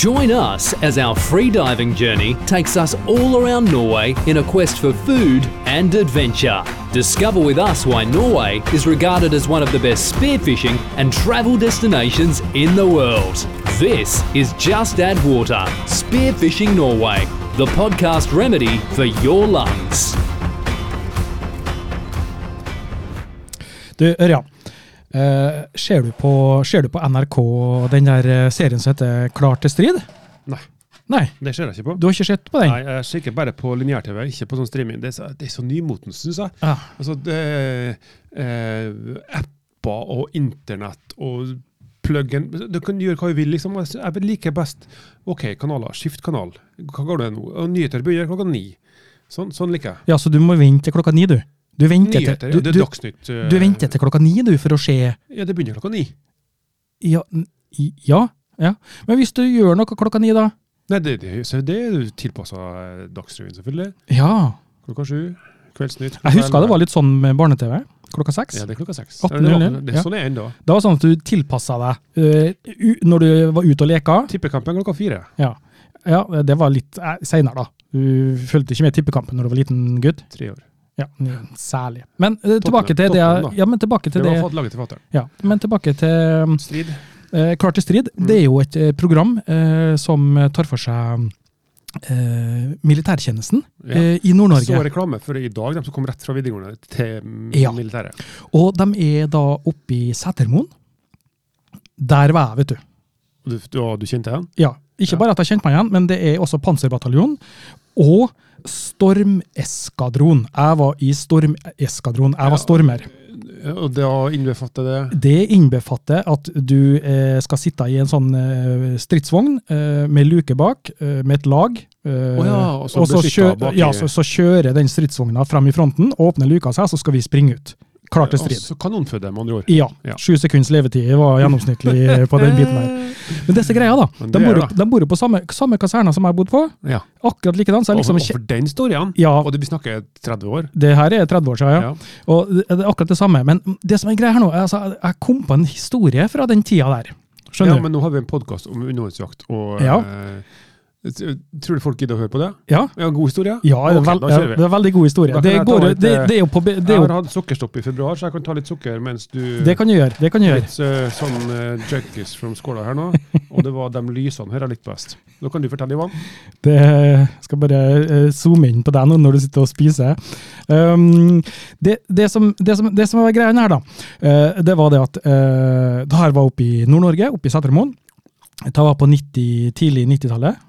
Join us as our free diving journey takes us all around Norway in a quest for food and adventure. Discover with us why Norway is regarded as one of the best spearfishing and travel destinations in the world. This is Just Add Water Spearfishing Norway, the podcast remedy for your lungs. Du, Ørjan. Eh, ser, du på, ser du på NRK den der eh, serien som heter Klar til strid? Nei, Nei, det ser jeg ikke på. du har ikke sett på den? Nei, Jeg kikker bare på lineær-TV, ikke på sånn streaming. Det er så, det er så nymotens, syns jeg. Ja. Altså, det eh, apper og internett og plug-in Du kan gjøre hva du vil, liksom. Jeg liker best OK, kanaler. Skift kanal. Hva går det nå? Og Nyheter begynner klokka ni. Sånn, sånn liker jeg. Ja, så du må vente til klokka ni, du. Du venter Nyheter, til, ja, det er Dagsnytt. du, du venter til klokka ni, du, for å se Ja, det begynner klokka ni. Ja, ja, ja. Men hvis du gjør noe klokka ni, da? Nei, det, det, så det er tilpassa Dagsrevyen, selvfølgelig. Ja. Klokka sju. Kveldsnytt. Jeg husker det var litt sånn med barne-TV. Klokka seks. Ja, det er klokka seks. 18.00, Ja, det, var, det, er Sånn jeg ennå. Det var sånn at du tilpassa deg uh, når du var ute og leka. Tippekampen klokka fire. Ja, ja det var litt uh, seinere, da. Du fulgte ikke med tippekampen når du var liten gutt. Tre år. Ja, Særlig. Men uh, tilbake til det Ja, men tilbake til det var laget til fatter'n. ja, men tilbake til Strid. Uh, Klar til strid. Mm. Det er jo et eh, program eh, som tar for seg eh, militærtjenesten Ja. eh, i Så Nord-Norge. reklame for i dag, de som kom rett fra videregående til Ja. militæret. Og de er da oppe i Setermoen. Der var jeg, vet du. Du, du, du kjente den? Ja, Ikke Ja. bare at jeg kjente meg igjen, men det er også panserbataljonen. og Stormeskadron. Jeg var i Stormeskadron. Jeg var stormer. Og da innbefatter det Det innbefatter at du eh, skal sitte i en sånn eh, stridsvogn eh, med luke bak, eh, med et lag. Å ja, og så og så, kjø ja, så, så kjører den stridsvogna frem i fronten, åpner luka seg, så skal vi springe ut. Klar til strid. Altså kanonfødde, med andre ord. Ja. Ja. Sju sekunds levetid var gjennomsnittlig på den biten der. Men disse greia, da. De bor, jo- de bor jo på samme, samme kaserna som jeg bodde på. Ja. Akkurat likedan. Så liksom, og, for, og for den storyen, ja, og vi snakker 30 år det her er 30 år siden, ja. Ja. Og det er akkurat det samme. Men det som er greia her nå, altså, jeg kom på en historie fra den tida der. Skjønner du? ja, men nå har vi en podkast om undervannsjakt, og Ja. eh, tror du folk gidder å høre på det? Ja. Ja, God historie? Ja, det er, Ok, vel, ja, det er veldig god historie. Det, går, litt, det, eh, det på det Jeg har hatt sukkerstopp i februar, så jeg kan ta litt sukker mens du Det kan du gjøre. det kan du gjøre. Litt uh, sånn uh, junkies from skåla her nå. Og det var de lysene her jeg litt best. Nå kan du fortelle, Ivan. Det skal bare uh, zoome inn på deg nå når du sitter og spiser. Um, det, det, som, det, som, det som var greia her, da, uh, det var det at uh, det her var oppe i Nord-Norge, oppe i Setermoen. Det var på 90, tidlig 90-tallet.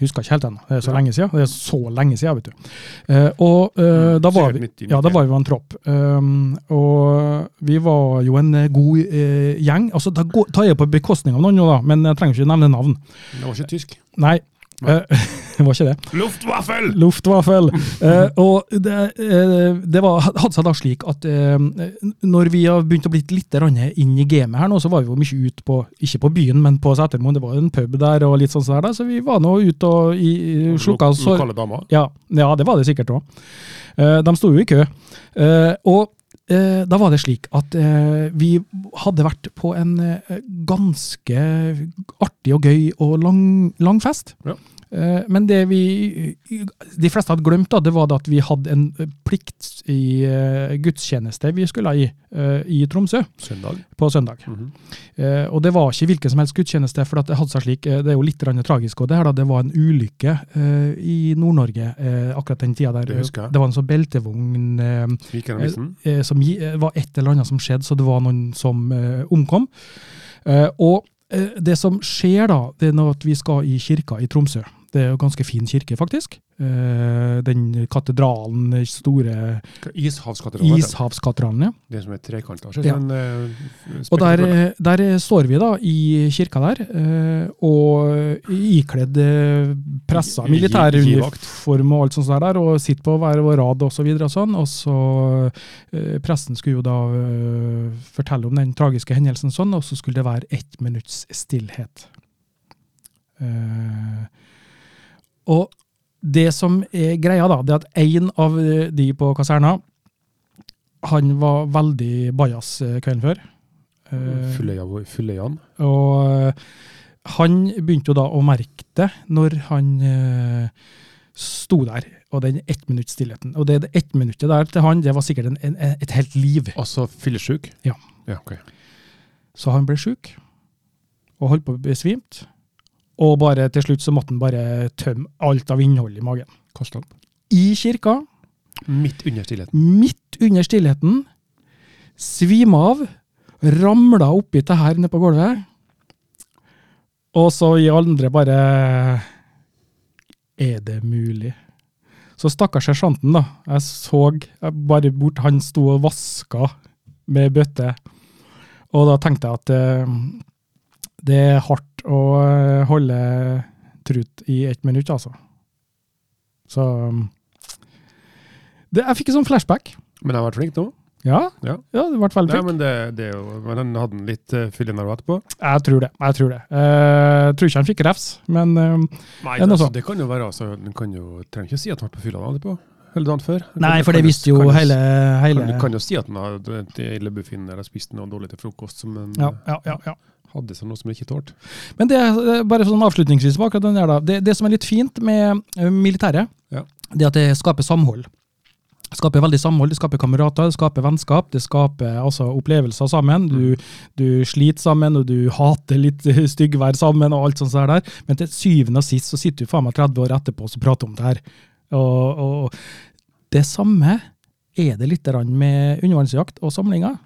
Husker ikke helt ennå. Det er så Ja. lenge siden. Det er så lenge siden, vet du. Eh, og eh, da var vi Ja, da var vi en tropp. Um, og vi var jo en eh, god eh, gjeng. Altså, Da tar jeg på bekostning av noen, jo da, men jeg trenger ikke nevne navn. Det var ikke tysk. Nei, det var ikke det. Luftwaffel! Luftwaffel. Eh, og det, eh, det var, hadde seg da slik at eh, når vi har begynt å bli litt inn i gamet her nå, så var vi jo mye ute på, ikke på byen, men på Setermoen. Det var en pub der og litt sånn sånn der, så vi var nå ute og i, i, slukka Lo- Lokale damer. ja, ja, det var det sikkert òg. de sto jo i kø. Eh, og eh, da var det slik at eh, vi hadde vært på en eh, ganske artig og gøy og lang, lang fest. Ja. Eh, men det vi de fleste hadde glemt, da, det var at vi hadde en plikt i eh, gudstjeneste vi skulle i eh, i Tromsø Søndag. på søndag. Mm -hmm. og det var ikke hvilken som helst gudstjeneste, for det hadde seg slik, det er jo litt tragisk. og Det her da, det var en ulykke i Nord-Norge akkurat den tida der. Det. Det var en sånn beltevogn som var et eller annet som skjedde, så det var noen som omkom. Og det som skjer da, det er at vi skal i kirka i Tromsø. Det er jo ganske fin kirke, faktisk. Eh, den katedralen, den store Ishavskatedralen. ishavskatedralen. ja. Det som er trekanta. Ja. En, eh, Og der, der står vi da i kirka der, eh, og ikledd eh, pressa militæruniform og alt sånt der, og sitter på hver vår rad og så videre og sånn. Og så eh, Presten skulle jo da eh, fortelle om den tragiske hendelsen sånn, og så skulle det være ett minutts stillhet. Eh, og det som er greia, da, det er at en av de på kaserna han var veldig bajas eh, kvelden før. Fulløyan? Fulle Jan. og eh, han begynte jo da å merke det når han eh, sto der, og den ettminuttsstillheten. Og det, ettminuttet der til han, det var sikkert en, en, et helt liv. Altså fyllesyk? Ja. ja okay. Så han ble sjuk, og holdt på å besvimt. Og bare til slutt så måtte han bare tømme alt av innhold i magen. Kasta. I kirka, Midt under stillheten. midt under stillheten, svima av, ramla oppi det her nede på gulvet. Og så i andre bare Er det mulig? Så stakkars sersjanten, da. Jeg så jeg bare bort Han sto og vaska med bøtte. Og da tenkte jeg at eh, det er hardt å eh, holde trut i ett minutt, altså. Så det, Jeg fikk en sånn flashback. Men jeg har vært flink nå. Ja, Ja. ja det ble veldig flink. flink. men det, det jo, men han hadde en litt uh, fyllenerve etterpå. Jeg tror det. Jeg tror det. Uh, tror ikke han fikk refs, men uh, Nei, det altså, det kan jo være altså, Den kan jo, trenger ikke si at han var på fylla etterpå. Eller dagen før. Nei, for det visste jo kan hele, hele Kan, kan jo si at han hadde eller spist noe dårlig til frokost, Men, ja, ja, ja, ja. Hadde seg noe som han ikke tålte. Men det, er bare sånn avslutningsvis på akkurat den der, da. Det, det som er litt fint med eh, militæret, Ja. det er at det skaper samhold. Det skaper veldig samhold, det skaper kamerater, det skaper vennskap, det skaper altså, opplevelser sammen. Du, du sliter sammen, og du hater litt styggvær sammen, og alt sånt der. Men til syvende og sist så sitter du faen meg 30 år etterpå og prater om det her. Og, og det samme er det litt med undervannsjakt og samlinger.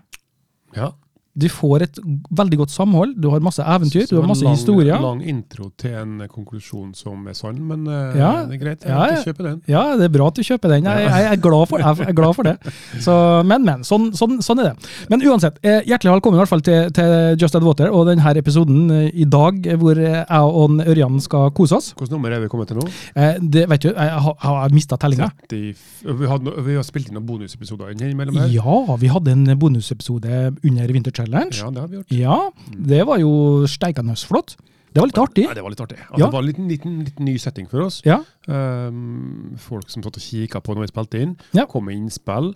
Ja. Du får et veldig godt samhold, du har masse eventyr, du har masse lang, historier. Lang intro til en konklusjon som er sann, men eh, Ja. det er greit. Jeg Ja, kjøper den. Ja, det er bra at du kjøper den. Jeg, jeg, er, glad for, jeg er glad for det. Så, men, men. Sånn, sånn, sånn er det. Men uansett, eh, hjertelig velkommen i hvert fall til, til Just Add Water og denne episoden eh, i dag, hvor eh, jeg og Ørjan skal kose oss. Hvilket nummer er vi kommet til nå? Eh, Det vet du, jeg har, har mista tellinga. vi, vi har spilt inn noen bonusepisoder innimellom her. Ja, vi hadde en bonusepisode under Winter Challenge. Ja, det har vi gjort. Ja, det var jo steikende flott. Det var litt artig. Nei, det var litt artig. Altså, Ja. Det var en liten, liten, liten ny setting for oss. Ja, Um, folk som satt og kikka på når vi spilte inn, Ja. kom med innspill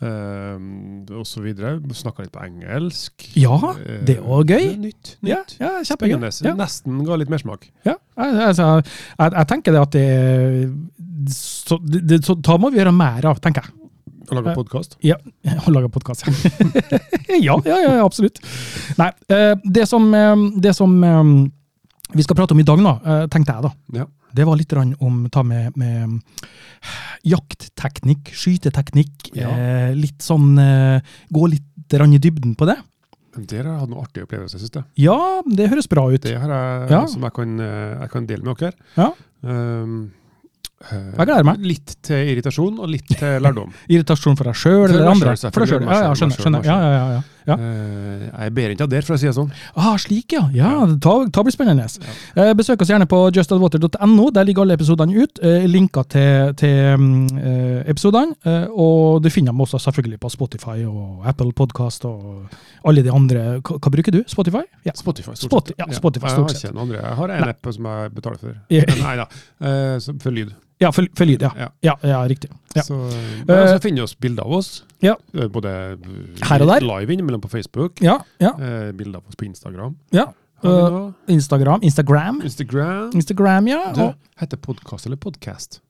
um, videre Snakka litt på engelsk. Ja, Eh, det var gøy. det er Nytt. ja, ja. Spennende. Ja. Nesten ga litt mersmak. Ja, altså, jeg, jeg tenker det at det så, det, det, så Da må vi gjøre mer av, tenker jeg. Å lage podkast. Ja, å lage podkast. ja, ja, ja, absolutt. Nei, eh, det som, eh, det som eh, vi skal prate om i dag, nå, tenkte jeg da, Ja. det var litt om ta med, med jaktteknikk, skyteteknikk. Ja. Litt sånn Gå litt i dybden på det. Der har jeg hatt noen artige opplevelser, synes jeg. Ja, det høres bra ut. Det har jeg Ja. som jeg kan, jeg kan dele med dere. Ja. Um, Jeg gleder meg. Litt til irritasjon og litt til lærdom. Irritasjon for deg sjøl eller andre? For deg sjøl. Ja, ja, skjønner. skjønner. Ja, ja, ja, ja. Eh, jeg ber ikke av der, for å si det sånn. Ah, slik, ja. ja ta, ta blir spennende. Uh, besøk oss gjerne på justadwater.no. Der ligger alle episodene ut. Uh, linker til, til mm, eh, episodene. Eh, og du finner dem også selvfølgelig på Spotify og Apple Podcast og alle de andre. Hva, hva bruker du? Spotify? Ja. Spotify, stort sett. ja, Spotify, stort sett. Jeg har ikke noen andre. Jeg har en app som jeg betaler for. Nei da, eh, for lyd. Ja, for, for lyd. Ja. Ja. Ja, riktig. Ja. Så, men Eh, så finner vi oss bilder av oss. Ja. Eh, Både eh, Her og der. live innimellom på Facebook. Ja, ja, Eh, bilder av oss på Instagram. ja. Noe? Instagram. Instagram. Instagram. Instagram, ja. Du, heter podkast eller podkast?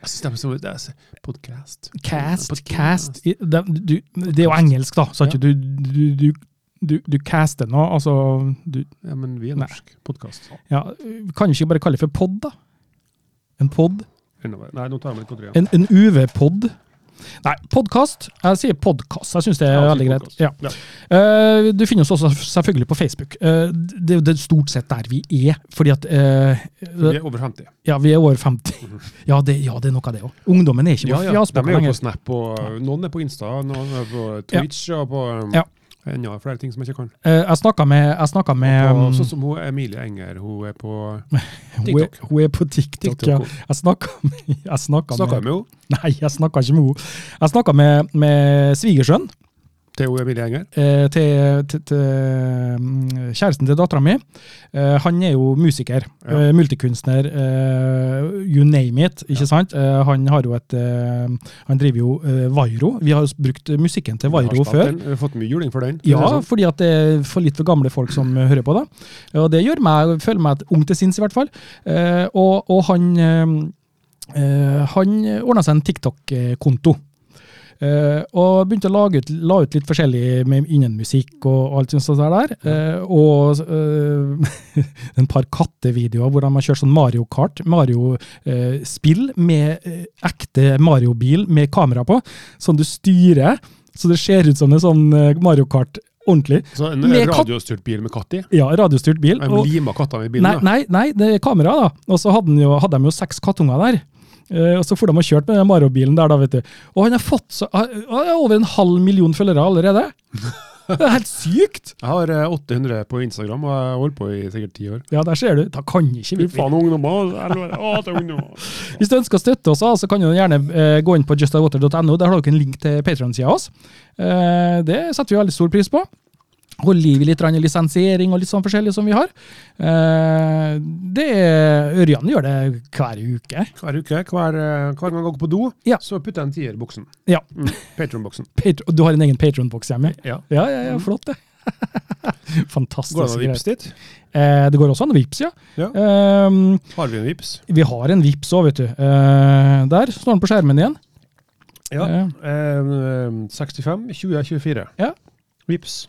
Jeg synes det er så det er Podcast. cast, Podcast. Det, du, det er jo engelsk, da. Så at Ja. du, du, du, du, du caster nå. Altså, du, Ja, men vi er norsk. Podkast. Ja, kan vi ikke bare kalle det for pod, da? En pod? Nei, nå tar jeg meg litt godteri. En, en UV-pod? Nei, podkast. Jeg sier podkast. Jeg syns det er Ja, veldig greit. Ja. Ja. Eh, du finner oss også selvfølgelig på Facebook. Uh, det er stort sett der vi er. Fordi at eh, Vi er over 50. Ja, vi er over 50. Ja, det, ja, det er noe av det òg. Ungdommen er ikke Ja, på ja. De fjaspakke er jo på Snap, og uh, noen er på Insta, noen er på Twitch og på um, Ja. Enda flere ting som jeg ikke kan. Eh, jeg snakka med, jeg snakket med på, um, sånn som hun Emilie Enger, hun er på TikTok. hun er på TikTok, TikTok. ja. Jeg snakka med, Snakka med henne. Nei, jeg snakka ikke med henne. Jeg snakka med, med svigersønn. Theo Emilie Enger. eh, til, til, til mm, kjæresten til dattera mi. Eh, han er jo musiker, Ja. eh, multikunstner, eh, you name it. ikke sant? Eh, han har jo et eh, Han driver jo Vairo. Vi har brukt musikken til Vairo før. Vi har fått mye juling for den. Ja, sånn. fordi at det er for litt for gamle folk som hører på det. Og det gjør meg, føler meg ung til sinns, i hvert fall. Eh, og, og han, han ordna seg en TikTok-konto. Eh, og begynte å lage ut, la ut litt forskjellig med innen musikk og alt sånt der. Uh, og uh, en par kattevideoer hvor de har kjørt sånn Mario Kart, Mario-spill med ekte Mario-bil med kamera på, som du styrer. Så det ser ut som en sånn Mario Kart ordentlig. Så en Med radiostyrt bil med katt i. Ja, radiostyrt bil. Og- lima kattene i bilen. Nei, nei, nei, det er kamera, da. Og så hadde, jo, hadde de jo seks kattunger der. Eh, og så får de ha kjørt med den Maro-bilen der, da, vet du. Og han har fått så, over en halv million følgere allerede. Det er helt sykt! Jeg har eh, 800 på Instagram, og jeg holdt på i sikkert ti år. Ja, der ser du. Da kan ikke vi faen, ungdommer! Hvis du ønsker å støtte oss, så kan du gjerne eh, gå inn på justawater.no. Der har dere en link til Patrion-sida vår. Eh, det setter vi veldig stor pris på. Holde liv i litt lisensiering og litt sånn forskjellig som vi har. Eh, det Ørjan gjør det hver uke. Hver uke, hver, eh, hver gang han går på do, Ja. så putter jeg en tier i boksen. Ja. Mm. Patron-boksen. Patr- Du har en egen Patron-boks hjemme? Ja. Ja, ja, ja, flott det. Fantastisk. Går det an å vippse dit? Eh, det går også an å vips, ja. Ja. Eh, Har vi en vips? vi har en vips òg, vet du. Eh, der står den på skjermen igjen. Ja. Eh, Eh, 65 20 24. Ja. Vips.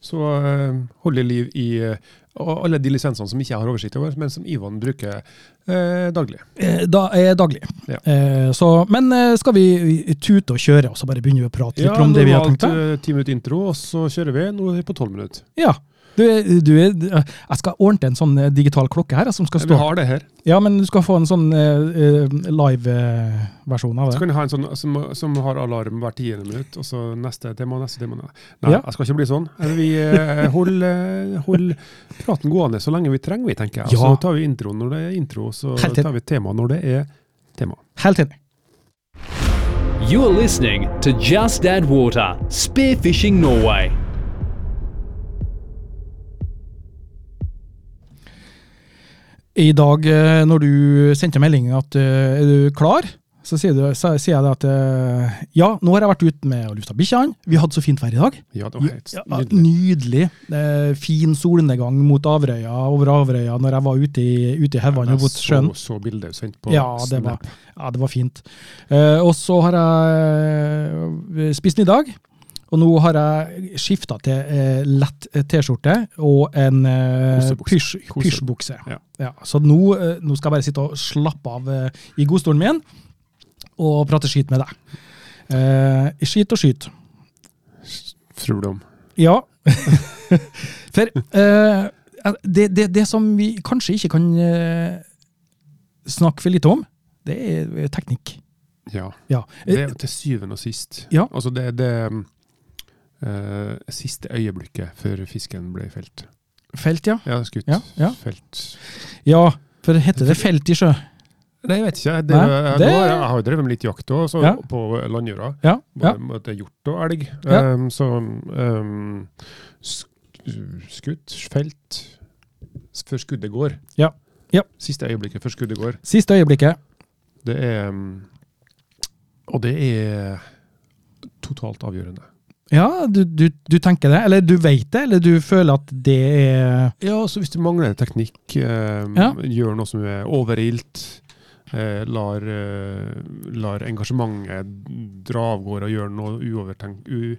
Så holde holder liv i eh, alle de lisensene som ikke jeg har oversikt over, men som Ivan bruker eh, daglig. eh, da eh, daglig. Ja. Eh, så, men eh, skal vi tute og kjøre, og så bare begynner vi å prate litt om det vi har tenkt? Ja, normalt ti minutter intro, og så kjører vi. Nå er vi på tolv minutter. Ja. Du, du, jeg skal ordne en sånn eh, digital klokke her, som skal Vi har det her. Ja, men du skal få en sånn live-versjon av det. Så kan jeg ha en sånn som, som har alarm hvert tiende minutt, og så neste tema, neste tema. Nei, Ja. jeg skal ikke bli sånn. Eh, Vi eh, holder hold praten gående så lenge vi trenger, vi, tenker jeg. Ja. Så tar vi intro når det er intro, så tar vi tema når det er tema. Helt enig. You're listening to Just Add Water Spearfishing Norway. I dag, eh, når du sendte melding at eh, er du klar, så sier, du, så sier jeg at eh, ja, nå har jeg vært ute med og lufta bikkjene. Vi hadde så fint vær i dag. Ja, det var helt Ja, nydelig. nydelig. Fin solnedgang mot Averøya, over Averøya når jeg var ute i, ute i haugene og mot sjøen. så, så bildet sendt på Ja, det var, ja, det var fint. Eh, og så har jeg spist middag. Og nå har jeg skifta til eh, lett T-skjorte og en eh, pysjbukse. Ja. så nå, eh, nå skal jeg bare sitte og slappe av eh, i godstolen min og prate skit med deg. Eh, skit og skyt. Tror du om. Ja. For eh, det, det, det som vi kanskje ikke kan eh, snakke for lite om, det er teknikk. Ja. Ja. Det Eh, er til syvende og sist. Ja. Altså det det eh, siste øyeblikket før fisken ble felt. Felt, ja. Ja, skutt. Ja, ja. Felt. Ja, for heter det felt i sjø? Nei, jeg vet ikke. Det, Nei, jeg, det- jeg, jeg har jo drevet med litt jakt også, Ja. på landjorda. Ja. ja. Både hjort og elg. Ja. Um, så um, skutt, felt, før skuddet går. Ja. Ja. Siste øyeblikket før skuddet går. Siste øyeblikket. Det er um, Og det er totalt avgjørende. Ja, du, du, du tenker det, eller du vet det, eller du føler at det er Ja, så hvis du mangler teknikk, eh, Ja. gjør noe som er overilt, eh, lar, eh, lar engasjementet dra av gårde og gjøre noe uovertenkt u,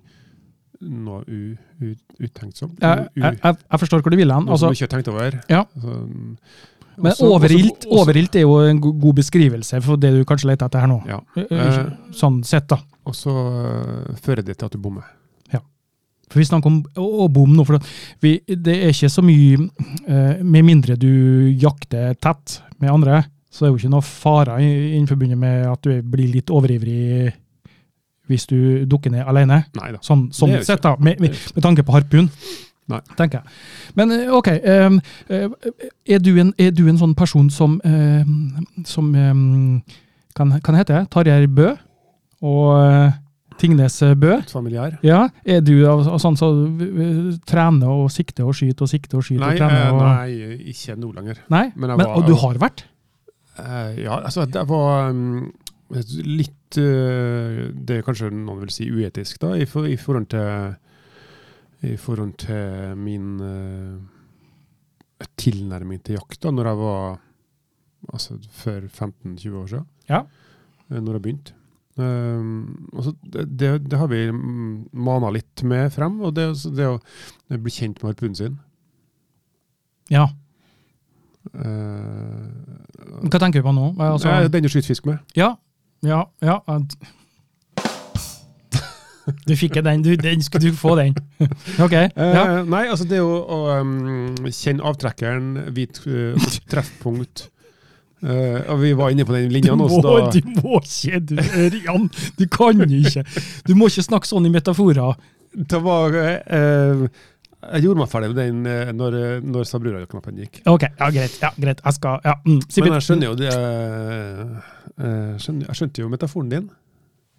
Noe u, u, utenksomt. jeg, jeg, jeg forstår hvor du vil hen. Noe som Altså, du ikke har tenkt over. Ja. Altså, men også- overilt, også- også- overilt er jo en god beskrivelse for det du kanskje leter etter her nå. Ja. Eh, Sånn sett, da. Og så fører det til at du bommer. For vi snakker om å, å bom nå, for vi, det er ikke så mye eh, Med mindre du jakter tett med andre, så er det jo ikke noe farer i- innen forbundet med at du blir litt overivrig hvis du dukker ned alene. Nei da. Sånn, sånn sett, da, med, med, med tanke på harpun. Nei. tenker jeg. Men eh, OK. eh, er, du en, er du en sånn person som Som kan, kan hete Tarjei Bø og Tingnes Bø. Familiær. Ja, Er du av av sånn som så, trener og sikter og skyter og sikter og skyter? Nei, og trener eh, og... nei, ikke nå lenger. Nei? Men Men, var- og du har vært? Uh, ja, altså det var um, litt uh, Det er kanskje noen vil si uetisk, da, i, for, i forhold til i forhold til min uh, tilnærming til jakt da når jeg var altså for 15-20 år siden. Ja. Når jeg begynte. Um, og det, det, har vi mana litt med frem, og det, så det å bli kjent med harpunen sin. Ja. Uh, Hva tenker du på nå? Altså, ja, den du skyter fisk med. Ja, ja, ja. Du fikk den, du, den skulle du få den. Ok, ja. Uh, nei, altså det å, å um, kjenne avtrekkeren, vite uh, treffpunkt Og Vi var inne på den Du linja nå, må, du må ikke, du, Rian! Du kan ikke. Du må ikke snakke sånn i metaforer. det var, uh, Jeg gjorde meg ferdig med den når, når Sabrura-knappen gikk. Ok, ja, greit. ja, greit. Jeg skal ja. mm, Men jeg skjønner jo det skjønner, Jeg skjønte jo metaforen din.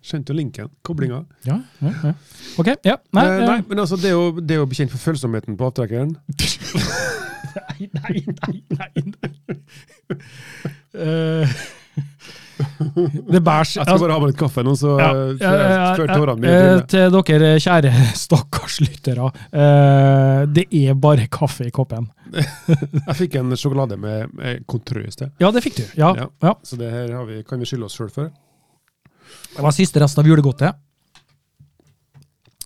Skjønte jo linken, koblinga. Ja, ja, ja. Ok, ja. Nei, Eh, nei, men altså, det er det bekjent for følsomheten på avtrekkeren nei, nei, nei, nei. nei. Eh, det bæsj Jeg skal bare ha meg litt kaffe nå, så eh, før tårene mine. Til dere kjære stakkars lyttere. eh, det er bare kaffe i koppen. Jeg fikk en sjokolade med, med i sted. Ja, det fikk du. Ja, Ja. Så det her har vi, kan vi skylde oss sjøl for. Det var siste rest av julegodtet.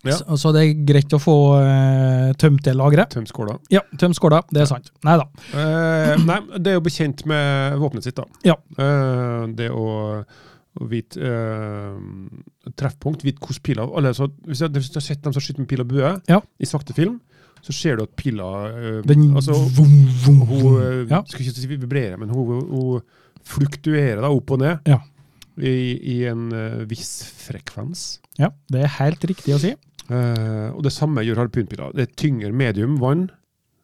Ja. Så, så det er greit å få uh, tømt det lageret. Tømt skåla. Ja, tømt skåla. Det er sant. Nei da. Eh, nei, det er jo bekjent med våpenet sitt, da. Ja. Eh, det å, å vite eh, treffpunkt, vite hvordan pila altså, Hvis du hvis du har sett dem som skyter med pil og bue Ja. i sakte film, så ser du at pila eh, Den altså, vum, vum, Hun vom. eh, Ja. skal ikke si vibrerer, men hun, hun fluktuerer da opp og ned Ja. I, i en uh, viss frekvens. ja, det er helt riktig å si. Uh, og det samme gjør harpunpila. Det er tyngre medium vann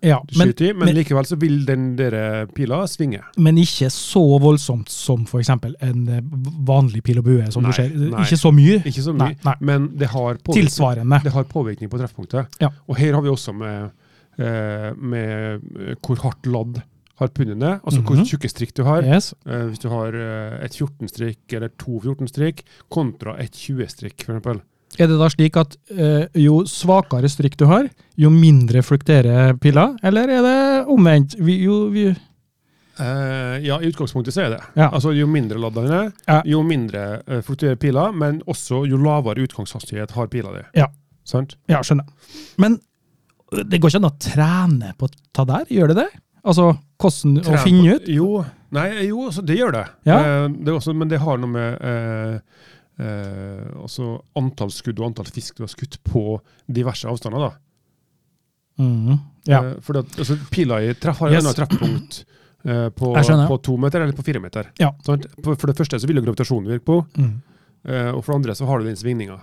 Ja, men, i, men, men- likevel så vil den der pila svinge. men ikke så voldsomt som f.eks. en eh, vanlig pil og bue. som Nei, du ser. nei. Ikke så mye. Ikke så mye, nei. men det har, Tilsvarende. det har påvirkning på treffpunktet. Ja. Og her har vi også med, eh, med hvor hardt ladd harpunen ned, altså hvor Mhm. tjukke strikk du har. Yes. Uh, hvis du har uh, et 14-strikk eller to 14-strikk, kontra et 20-strikk, for eksempel. Er det da slik at uh, jo svakere strikk du har, jo mindre flukterer pilla? Eller er det omvendt? Vi, jo, vi, ja, i utgangspunktet så er det. Ja. Altså, jo mindre ladd den er, Ja. jo mindre uh, fluktuerer pila, men også jo lavere utgangshastighet har pila di. Ja. Sant? ja, skjønner. Men det går ikke an å trene på å ta der, gjør det det? Altså, hvordan å finne ut? Jo, nei, jo altså, det gjør det. Ja. Eh, det også, men det har noe med eh, eh, altså antall skudd og antall fisk du har skutt på diverse avstander. da. Mm, Ja. Eh, fordi at, altså, pila i treff har Yes. et treffpunkt eh, på, på to meter eller på fire meter. Ja. Sånn, For, for det første så vil jo gravitasjonen virke på, Mm. eh, og for det andre så har du den svingninga.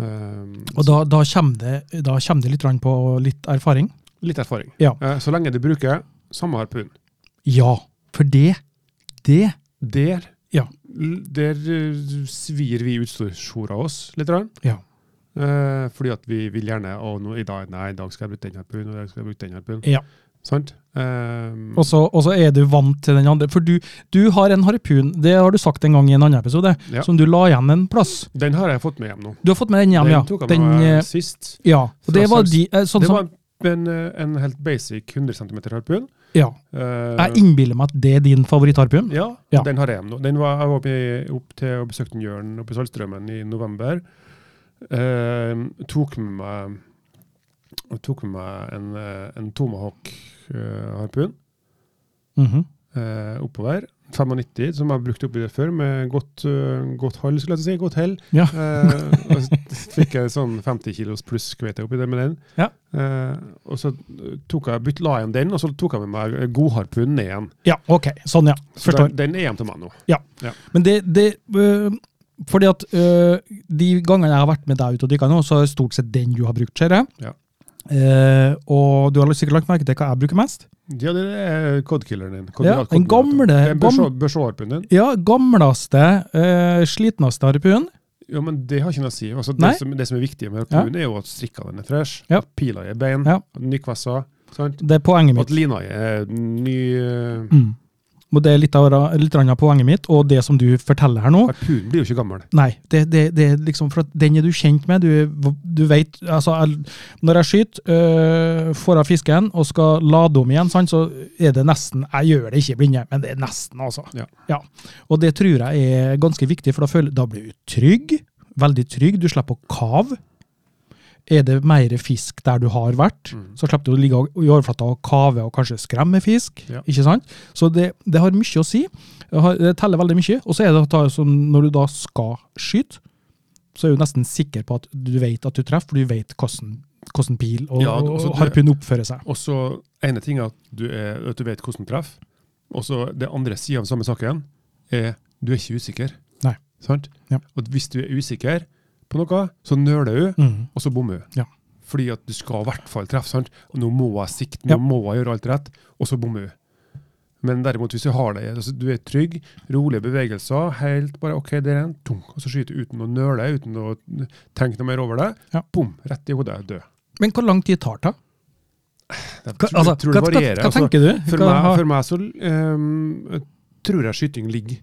Um, Og da, da, kommer det, da kommer det litt på litt erfaring? litt erfaring. Ja. Så lenge du bruker samme harpun. Ja, for det, det Der, Ja. der eh, svir vi utstyrshora oss litt. grann. Ja. Eh, fordi at vi vil gjerne å, nå, i dag, Nei, i dag skal jeg bruke den harpunen, og i dag skal jeg bruke den harpunen. Ja. Sant? Um, Og så er du vant til den andre. For du, du har en harpun, det har du sagt en gang i en annen episode, Ja. som du la igjen en plass. den har jeg fått med hjem nå. Du har fått med den hjem, den ja. tok jeg Den, med jeg med sist. ja. Og det var de, eh, sånn det var en, eh, en helt basic 100 cm harpun. Ja. Eh, Jeg innbiller meg at det er din favorittharpun. ja, Ja. den har jeg nå. Den var, jeg var opp til og besøkte Jørn oppe i Saltstraumen i november. Uh, tok med meg tok med meg en, eh, en Tomahawk-harpun Mhm. eh, oppover. 95, som jeg har brukt oppi det før, med godt, eh, godt hall, skulle jeg si. Godt hell. Ja. Eh, og så fikk jeg sånn 50 kilos pluss kveite oppi det med den. Ja. Eh, og så tok jeg, bytt, la jeg igjen den, og så tok jeg med meg godharpunen ned igjen. Ja, ok. Sånn, ja. Så Forstår. den, den er hjem til meg nå. Ja. Men det, det øh, Fordi at øh, de gangene jeg har vært med deg ute og dykka nå, så er det stort sett den du har brukt, ser jeg. Ja. Eh, og du har sikkert lagt merke til hva jeg bruker mest? Ja, det er codekilleren din. Ja, den gamle- Den gam- Peugeot-harpunen din. Ja, gamleste, øh, slitneste harpunen. Ja, men det har ikke noe å si. Altså, det, som, det som er viktig med harpun, er jo at strikkene er fresh, Ja. at pila er bein, Ja. at nykvessa, sant? Det er poenget mitt. at lina er ny eh, Mm. Og det er litt av, litt av poenget mitt, og det som du forteller her nå. Harpunen blir jo ikke gammel. Nei, det, det, det liksom for den er du kjent med. Du, du vet, altså, jeg, Når jeg skyter, øh, får av fisken og skal lade om igjen, sant, så er det nesten Jeg gjør det ikke i blinde, men det er nesten, altså. Ja. Og det tror jeg er ganske viktig, for da, føler, da blir du trygg. Veldig trygg. Du slipper å kave. Er det mer fisk der du har vært, Mm. så slipper du å ligge i overflata og kave og kanskje skremme fisk. Ja. ikke sant? Så det, det har mye å si. Det, teller veldig mye. Og så er det at sånn, når du da skal skyte, så er du nesten sikker på at du vet at du treffer, for du vet hvordan, hvordan pil og, Ja, altså harpun oppfører seg. Og så ene ting er at du, er, at du vet hvordan du treffer, og så det andre sida av samme saken er du er ikke usikker. Nei. Sant? Ja. Og hvis du er usikker på noe, så nøler du, Mm. og så bommer du. Ja. Fordi at du skal i hvert fall treffe. sant? Og nå må jeg sikte, nå Ja. må jeg gjøre alt rett, og så bommer du. Men derimot, hvis du har det, altså, du er trygg, rolige bevegelser, helt bare OK, der er en, tung, og så skyter du uten å nøle, uten å tenke noe mer over det, Ja. bom, rett i hodet, død. Men hvor lang tid tar det? Jeg Hva, tror, altså, tror det hva, hva altså. tenker du? For meg, for meg så um, tror jeg skyting ligger.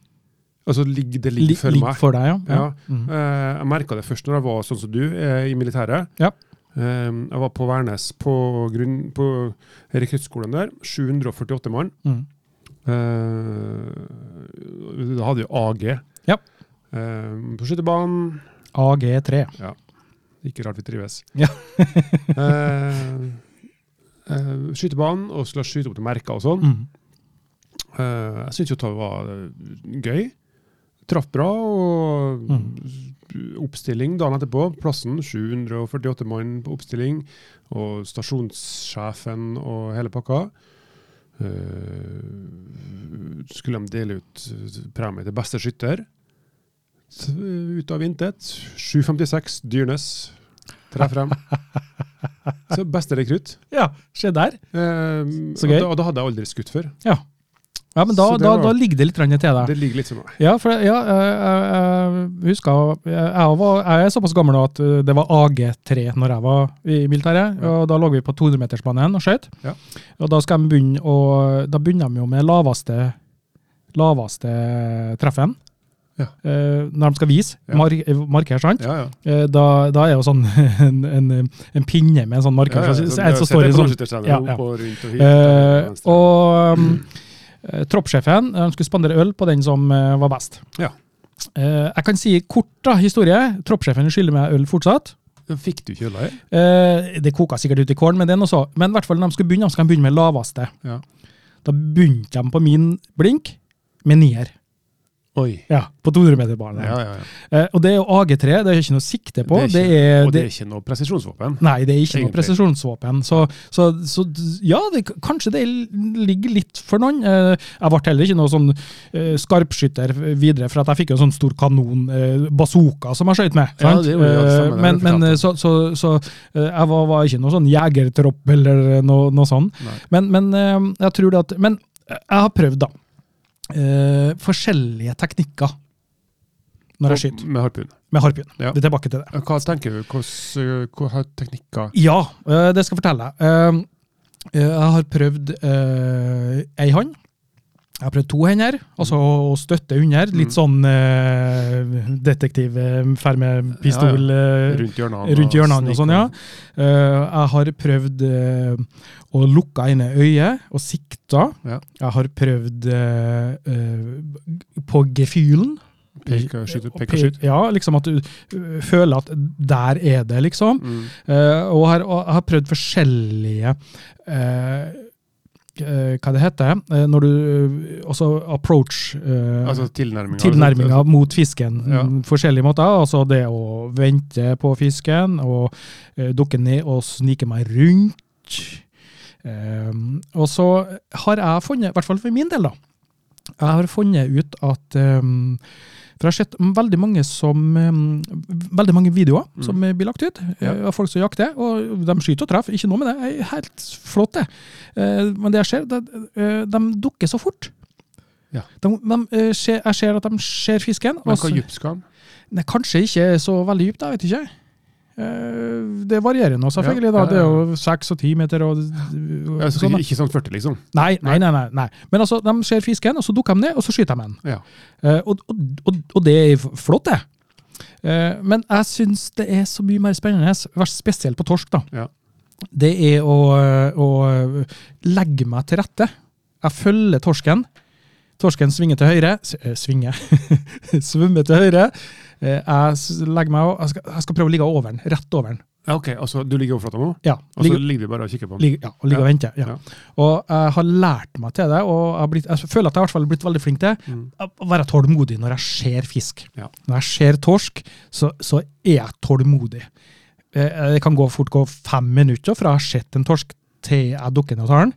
Altså ligger, det ligger li- for ligger meg. for deg, ja? Ja. Mm. Eh, jeg merka det først når jeg var sånn som du, eh, i militæret. Ja. Ehm, jeg var på Værnes på, grunn, på rekruttskolen der. 748 mann. Mm. Eh, da hadde vi AG. Ja. På skytebanen. AG3. Ja. Ikke rart vi trives. Ja. Eh, eh, skytebanen, og skulle skyte opp til merker og sånn. Mm. Eh, jeg syntes jo det var eh, gøy. Traff bra, og oppstilling dagen etterpå. Plassen 748 mann på oppstilling, og stasjonssjefen og hele pakka. Uh, skulle de dele ut premie til beste skytter. Eh, Ut av intet. 756 Dyrnes. Treff frem. Så beste rekrutt. Ja, se der. Uh, Så gøy. Og da, og da hadde jeg aldri skutt før. Ja, men da, da, var- da ligger det litt til deg. Det ligger litt som meg. Ja, for ja, jeg, jeg, jeg husker jeg, var, jeg er såpass gammel nå at det var AG3 når jeg var i militæret. Ja. og Da lå vi på 200-metersbanen og skjøt. Ja. Og da skal de begynne å, da begynner de jo med laveste, laveste treffen. Ja. Eh, når de skal vise, Ja. mar markere, sant? Ja, ja. Eh, da, da er jo sånn en, en, en pinne med en sånn marker. Ja, ja, så, så så, så står det sånn Ja, ja. og rundt og hit, Eh, og, og um, eh, troppssjefen eh, skulle spandere øl på den som eh, var best. Ja. Eh, jeg kan si kort da, historie. Troppssjefen skylder meg øl fortsatt. Fikk du ikke øl? Eh, det koka sikkert ut i kålen, men det er noe så. Men i hvert fall når de skulle begynne, så kan de begynne med laveste. Ja. Da begynte de på min blink med nier. Oi. Ja, på 200-meterbanen. Ja, ja, ja. Eh, og det er jo AG3, det er ikke noe sikte på. Det Det er er, Og det er ikke noe presisjonsvåpen. Nei, det er ikke noe presisjonsvåpen. Så, så, så ja, det, kanskje det ligger litt for noen. Eh, Jeg ble heller ikke noe sånn eh, skarpskytter videre, for jeg fikk jo en sånn stor kanon, eh, bazooka, som jeg skøyt med. Ja, sant? det gjorde jeg, Eh, det har men men eh, så, så, så eh, jeg var, var ikke noe sånn jegertropp eller noe, noe sånn. Men, men eh, jeg tror det at Men jeg har prøvd, da. Eh, forskjellige teknikker når jeg skyter Med harpun. med harpun. Ja. Det er tilbake til det. Hva tenker du? Hvilke uh, teknikker Ja, uh, det skal jeg fortelle. deg. øh, Jeg har prøvd ei hånd. Jeg har prøvd to hender, altså å støtte under. Litt Mm. sånn eh, detektiv, øh, ja. øh, rundt hjørnene? rundt hjørnene og sånn, ja. Øh, jeg har prøvd uh, å lukke ene øyet og sikta. Ja. Jeg har prøvd uh, på gefühlen. Pek og skyt, Og og skyt. Ja, liksom at du føler at der er det, liksom. Mm. Eh, og har, har prøvd forskjellige eh, eh, Hva det heter eh, Når du eh, Også approach eh, Altså tilnærminga. Tilnærminga mot fisken. Ja. Forskjellige måter. Altså det å vente på fisken og eh, dukke ned og snike meg rundt. Eh, og så har jeg funnet, i hvert fall for min del, da Jeg har funnet ut at eh, For jeg har sett veldig mange som Veldig mange videoer Mm. som blir lagt ut Ja. eh, av folk som jakter. Og de skyter og treffer, ikke noe med det. det er Helt flott, det. Eh, Men det jeg ser, det, eh, de dukker så fort. Ja. De, de, jeg ser at de ser fisken. Men hva dypt skal den? Kanskje ikke så veldig dypt, jeg vet ikke. Eh, Det varierer nå, selvfølgelig. Da. Det er jo seks og ti meter og, Ja, så sånn, ikke, sånn 40, liksom? Nei, nei, nei, nei. Men altså, de ser fisken, og så dukker de ned, og så skyter de den. Ja. Eh, og, og, og, og det er flott, det. Eh, men jeg syns det er så mye mer spennende, spesielt på torsk, da. Ja. Det er å, å legge meg til rette. Jeg følger torsken. Torsken svinger til høyre. Svinger. Svømmer til høyre. Eh, jeg legger meg, jeg skal, jeg skal prøve å ligge over den. Rett over den. Ja, ok, altså Du ligger i overflata nå, Ja, og så ligger, du bare og kikker på den? ligger, ja, og ligger og venter. Ja. Ja. Og jeg har lært meg til det, og jeg, har blitt, jeg føler at jeg i hvert fall har blitt veldig flink til Mm. å være tålmodig når jeg ser fisk. Ja. Når jeg ser torsk, så, så er jeg tålmodig. Eh, Det kan gå fort gå fem minutter fra jeg har sett en torsk til jeg dukker ned og tar den.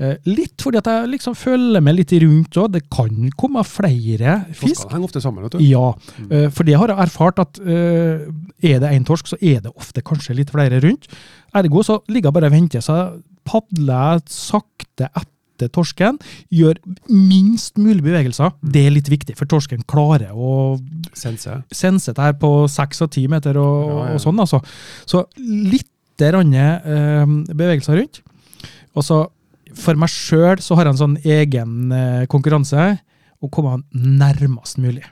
Eh, Litt fordi at jeg liksom følger med litt rundt òg. Det kan komme flere fisk. Fisk henger ofte sammen, vet du. Ja, Mm. eh, for det har jeg erfart at eh, er det én torsk, så er det ofte kanskje litt flere rundt. Ergo så ligger jeg bare og venter, så padler jeg sakte etter torsken. Gjør minst mulig bevegelser. Mm. Det er litt viktig, for torsken klarer å Sense. sense det her på seks og ti meter og, Ja, ja. og sånn, altså. Så litt rande bevegelser rundt. Og så for meg sjøl så har jeg en sånn egen eh, konkurranse å komme nærmest mulig.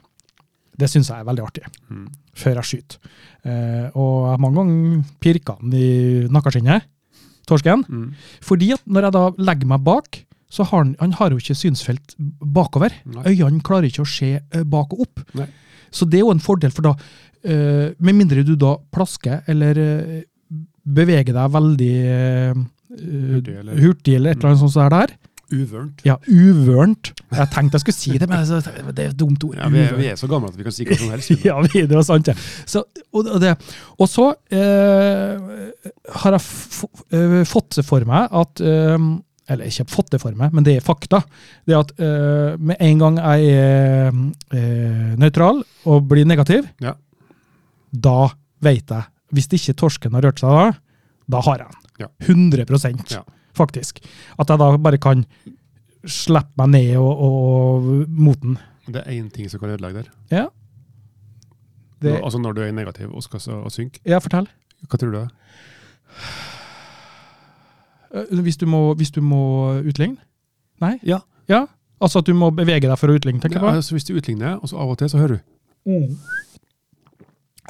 Det syns jeg er veldig artig, Mm. før jeg skyter. Eh, og jeg har mange ganger pirka den i nakkeskinnet, torsken. Mm. Fordi at når jeg da legger meg bak, så har han, han har jo ikke synsfelt bakover. Nei. Øynene klarer ikke å se eh, bak og opp. Nei. Så det er jo en fordel, for da, eh, med mindre du da plasker eller eh, beveger deg veldig Hurtig, eller- hurtig eller et eller annet sånt som er der, Uvørent. ja, uvørent. Jeg tenkte jeg skulle si det, men altså, det er et dumt ord. Ja, vi, er, vi er så gamle at vi kan si hva som helst. Ja, vi- det var sant, det. Så, og, det. og så eh, har jeg eh, fått det for meg at eh, Eller ikke fått det for meg, men det er fakta. Det er at eh, med en gang jeg er eh, nøytral og blir negativ, Ja. da vet jeg Hvis ikke torsken har rørt seg da, da har jeg den. Ja. 100 Ja. faktisk. At jeg da bare kan slippe meg ned og, og mot den. Det er én ting som kan ødelegge der. Ja. Det, Nå, Altså når du er negativ og skal så- og synke. ja, fortell. Hva tror du? det? Øh, Hvis du må, hvis du må utligne? Nei? Ja. Ja? Altså at du må bevege deg for å utligne, tenker Ja, på. altså, hvis du utligner, og så av og til så hører du på?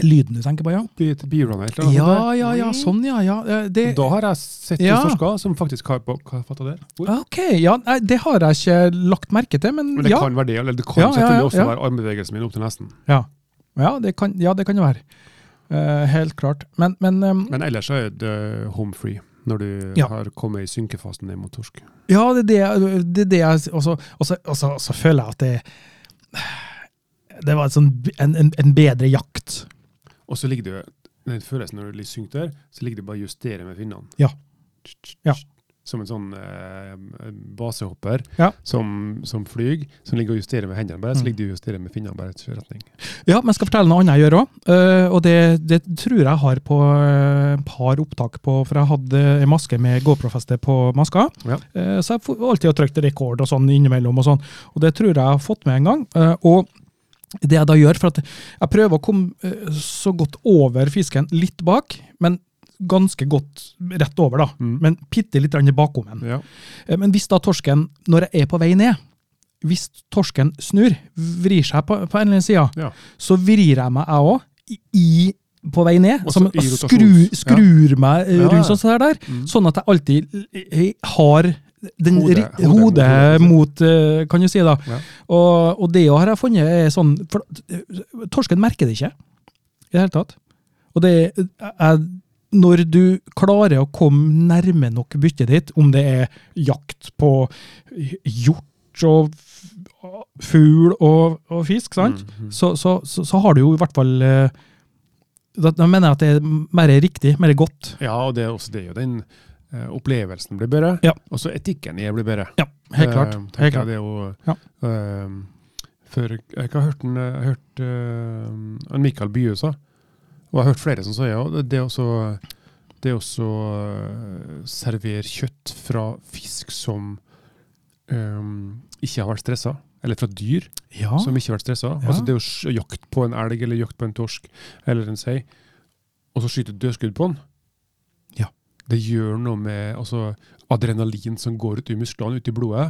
Lyden du tenker på, ja? birunner eller Ja, ja, ja, sånn, ja. ja. Eh, Det, Da har jeg sett Ja. to torsker som faktisk har på Hva fatta det Hvor? ok, ja, det har jeg ikke lagt merke til, men, Men det ja. kan være det, eller det kan Ja, ja, selvfølgelig ja, også ja. være armbevegelsen min opp til nesten. Ja, ja, det kan, ja, det kan jo være. Uh, helt klart. Men, men um, Men ellers er det home free når du Ja. har kommet i synkefasen ned mot torsk. ja, det er det, det, er det jeg Og så- føler jeg at det Det var sånn, en, en, en bedre jakt. Og så ligger du den følelsen når du synger der, så ligger du bare og justerer med finnene. Ja. Ja. Som en sånn eh, basehopper Ja. som, som flyr, som ligger og justerer med hendene bare, så Mm. ligger du og justerer med finnene bare i retning. Ja, men jeg skal fortelle noe annet jeg gjør òg. og det, det tror jeg har på et uh, par opptak på, for jeg hadde en maske med GoPro-feste på maska. Ja. Uh, så jeg har alltid trykt rekord og sånn innimellom. Og sånn. Og det tror jeg jeg har fått med en gang. Eh, og det jeg da gjør, for jeg prøver å komme eh, så godt over fisken litt bak, men ganske godt rett over, da. Mm. Men bitte litt bakom den. Ja. Eh, Men hvis da torsken, når jeg er på vei ned, hvis torsken snur, vrir seg på, på en eller annen side, Ja. så vrir jeg meg jeg òg, på vei ned. Som, skru, skrur meg eh, Ja, ja. rundt sånn der, Mm. sånn at jeg alltid jeg har den ri- hodet hodet mot- eh, kan du si da. Ja. Og, og det har jeg funnet er sånn, for eh, torsken merker det ikke i det hele tatt. Og det er, når du klarer å komme nærme nok byttet ditt, om det er jakt på hjort og fugl og, og fisk, sant? Mm, -hmm. Så, så, så, så har du jo i hvert fall eh, da, da mener jeg at det er mer riktig, mer godt. Ja, og det er også det. Og den eh, opplevelsen blir bedre. Ja. Også etikken i det blir bedre. Ja, helt klart. Eh, Helt klart. Jo, Ja. eh, for jeg har hørt, en, jeg har hørt uh, en Mikael Bye sa, og jeg har hørt flere som sier ja, det er også det å eh, servere kjøtt fra fisk som um, ikke har vært stressa. Eller fra dyr Ja. som ikke har vært stressa. Ja. Altså det å jakte jakt på en elg eller jakt på en torsk eller en sei, og så skyte dødskudd på den. Det gjør noe med altså, adrenalin som går ut i musklene, ut i blodet,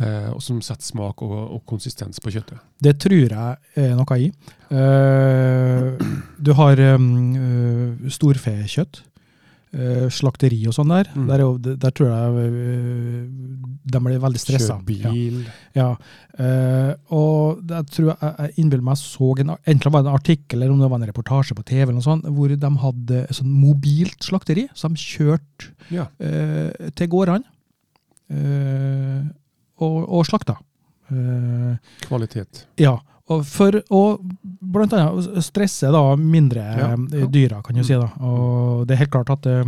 eh, og som setter smak og, og konsistens på kjøttet. Det tror jeg er noe i. Eh, du har um, storfekjøtt, slakteri og sånn der. Mm. Der, er jo, der tror jeg eh, de blir veldig stressa. Kjøre bil. Ja. Eh, og jeg tror jeg, jeg innbiller meg så en, enten var det en artikkel eller om det var en reportasje på TV, eller noe sånt, hvor de hadde sånn mobilt slakteri som kjørte Ja. uh, til gårdene uh, og, og slakta. Eh, Kvalitet. ja, og for å blant annet stresse da mindre Ja, eh, ja. dyra, kan du si. da. Og det er helt klart at eh,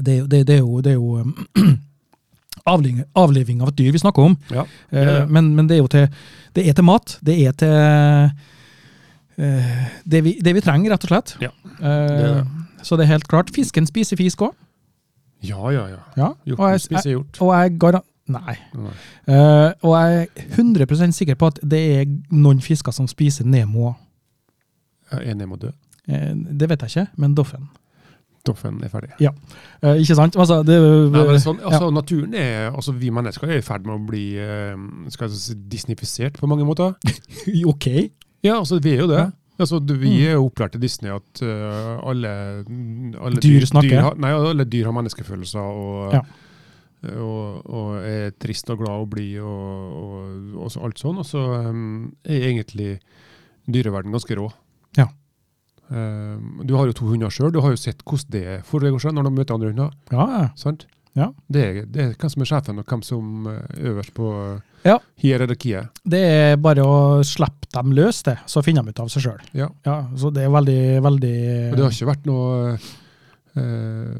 det, det, det er jo, det er jo eh, avliving, avliving av et dyr vi snakker om. Ja. Men, men det er jo til, det er til mat. Det er til det, vi, det vi trenger, rett og slett. Så det er helt klart. Fisken spiser fisk òg. Ja, ja, ja. Ja. Hjorten jeg, spiser hjort. og jeg Nei. Nei. Eh, og jeg er 100% sikker på at det er noen fisker som spiser Nemo. Er Nemo død. Uh, det vet jeg ikke, men Doffen. Doffen er ferdig. Eh, ikke sant? Altså, det, Nei, men sånn, ja. altså, Naturen er, altså Vi mennesker er i ferd med å bli skal jeg si, disneyfisert på mange måter. ok. Ja, altså vi er jo det. Ja. Altså, vi Mm. er jo opplært til Disney at alle, alle Dyr snakker. har, nei, alle dyr har menneskefølelser og, Ja. Og, og er trist og glad og blid og, og, og alt sånn. Og så um, er egentlig dyreverden ganske rå. Ja. Um, du har jo to hunder sjøl. Du har jo sett hvordan det foregår seg når de møter andre hunder. Ja, sant? Ja. Det, er, det er hvem som er sjefen, og hvem som er øverst på Ja. hierarkiet. Det er bare å slippe dem løs, det. Så finner de ut av seg sjøl. Ja. ja. så det er veldig, veldig det har ikke vært noe eh,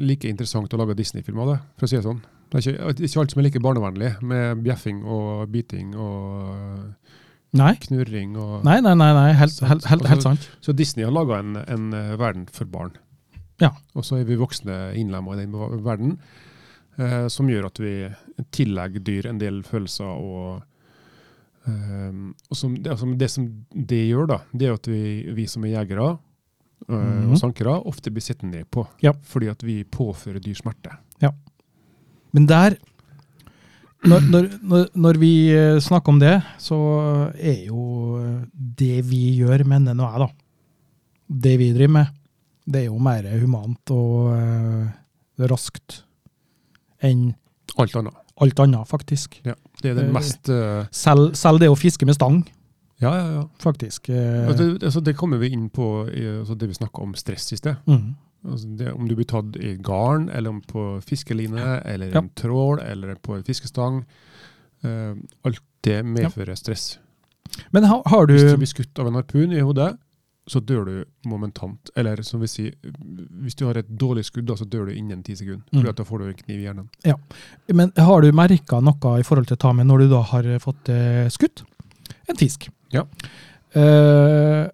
like interessant å lage Disney-filmer, det, for å si det sånn. Det er ikke, ikke alt som er like barnevennlig, med bjeffing og biting og Nei. knurring. Og, Nei, nei, nei, nei. Helt, Sant. helt, helt, helt Altså, sant. Så Disney har laga en, en eh, verden for barn. Ja. Og så er vi voksne innlemma i den verden, eh, som gjør at vi tillegger dyr en del følelser. og eh, og som, det, altså, det som det gjør, da, det er at vi, vi som er jegere eh, Mhm. og sankere, ofte blir sett ned på. Ja. Fordi at vi påfører dyr smerte. Ja. Men der når, når, når, vi eh, snakker om det, så er jo det vi gjør, mener nå jeg, da. Det vi driver med, det er jo mer humant og eh, raskt enn Alt annet. alt annet, faktisk. Ja. Det er det Eh, mest uh... Selv, selv det å fiske med stang, Ja, ja, ja. faktisk. eh, Altså, det, altså, det kommer vi inn på altså, det vi snakka om stress i sted. mm. Det, om du blir tatt i garn, eller om på fiskeline, eller Ja. en trål, eller på en fiskestang. Uh, alt det medfører stress. Men har, har du Hvis du blir skutt av en harpun i hodet, så dør du momentant. Eller som vi sier, hvis du har et dårlig skudd, da, så dør du innen ti sekunder. Mm. Fordi da får du en kniv i hjernen. Ja. Men har du merka noe i forhold til ta med når du da har fått eh, skutt en fisk? Ja. Uh,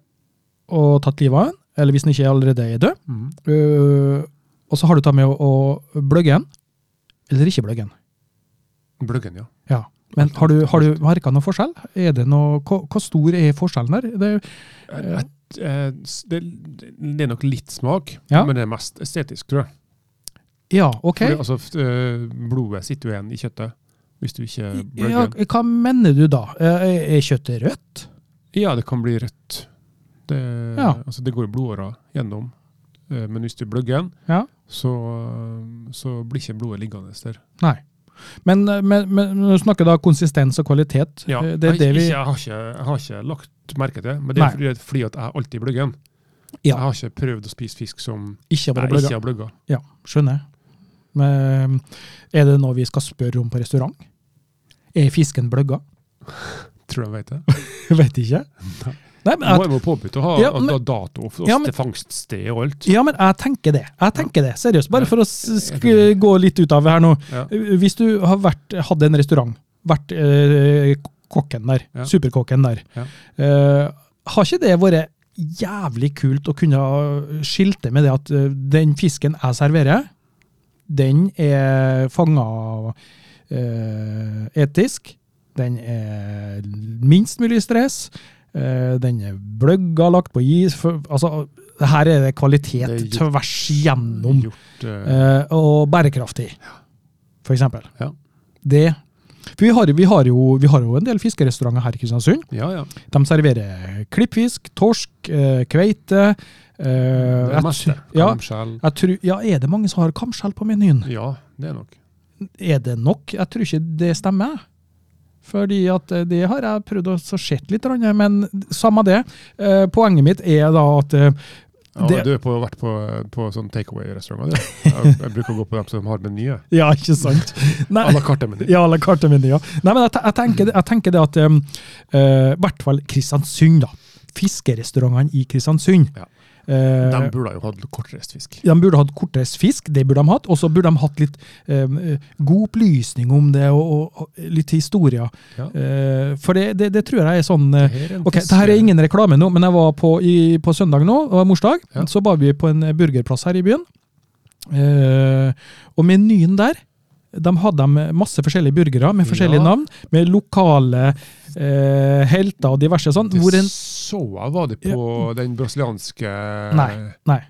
og tatt livet av den, eller hvis den ikke allerede er død. Eh, og så har du tatt med å, å bløgge den, eller ikke bløgge den. Bløggen, ja. Ja. Men har du, har du merka noe forskjell? Er det noe, hvor, hva stor er forskjellen der? Det, uh, Det, det er nok litt smak, Ja. men det er mest estetisk, tror jeg. ja, OK. Fordi, altså, eh, blodet sitter jo igjen i kjøttet hvis du ikke Ja, bløgger. hva mener du da? Er kjøttet rødt? Ja, det kan bli rødt. Det, Ja. altså, det går blodåra gjennom. Eh, Men hvis du bløgger den, Ja. så, så blir ikke blodet liggende der. Nei. Men, eh, men, men når du snakker da konsistens og kvalitet. Ja, eh, det er det vi jeg, har ikke, jeg har ikke lagt merke til det, men det er fordi, fordi at jeg alltid bløgger den. Ja. Jeg har ikke prøvd å spise fisk som ikke har bløgga. Ja, skjønner jeg. Men er det noe vi skal spørre om på restaurant? Er fisken bløgga? Tror du jeg vet det. Vet ikke. Nei, men Nå jeg, er jo påbudt å ha Ja, men- dato for Ja, men- til fangststed og alt. ja, men jeg tenker det. Jeg tenker det, Seriøst. Bare for å sk gå litt ut av her nå. Ja. Hvis du har vært, hadde en restaurant, vært eh, kokken der, Ja. superkokken der, Ja. eh, har ikke det vært jævlig kult å kunne skilte med det at eh, den fisken jeg serverer, den er fanga eh, etisk. Den er minst mulig stress. eh, den er bløgga, lagt på is. Altså, her er det kvalitet Det er gjort- tvers gjennom. Gjort eh, og bærekraftig, for eksempel. Ja. Det for vi har, vi, har jo, vi har jo en del fiskerestauranter her i Kristiansund. Ja, ja. De serverer klippfisk, torsk, kveite. eh, Det meste. Ja, Kamskjell. ja, er det mange som har kamskjell på menyen? Ja, det er nok. Er det nok? Jeg tror ikke det stemmer. Fordi at eh, det har jeg prøvd å se litt, men samme det. Eh, Poenget mitt er da at eh, Ja, Det- Du har vært på, på sånn takeaway-restauranter? Jeg, jeg bruker å gå på dem som har menyer. Ja, ikke sant? Nei, À la. Ja, la carte menyer. Nei, men jeg, jeg, tenker, jeg tenker det at um, uh, I hvert fall Kristiansund, da. Fiskerestaurantene i Kristiansund. Ja. Eh, De burde jo hatt kortreist fisk. de burde hatt kortreist fisk, det burde de hatt. Og så burde de hatt litt eh, god opplysning om det, og, og, litt historier. Ja. Eh, for det, det, det tror jeg er sånn eh, Ok, det her er ingen reklame nå, men jeg var på, i, på søndag nå, det var morsdag, Ja. så var vi på en burgerplass her i byen. Eh, og menyen der, de hadde masse forskjellige burgere med forskjellige Ja. navn, med lokale eh, helter og diverse sånn. Det en, så jeg var det på den brasilianske Nei. nei.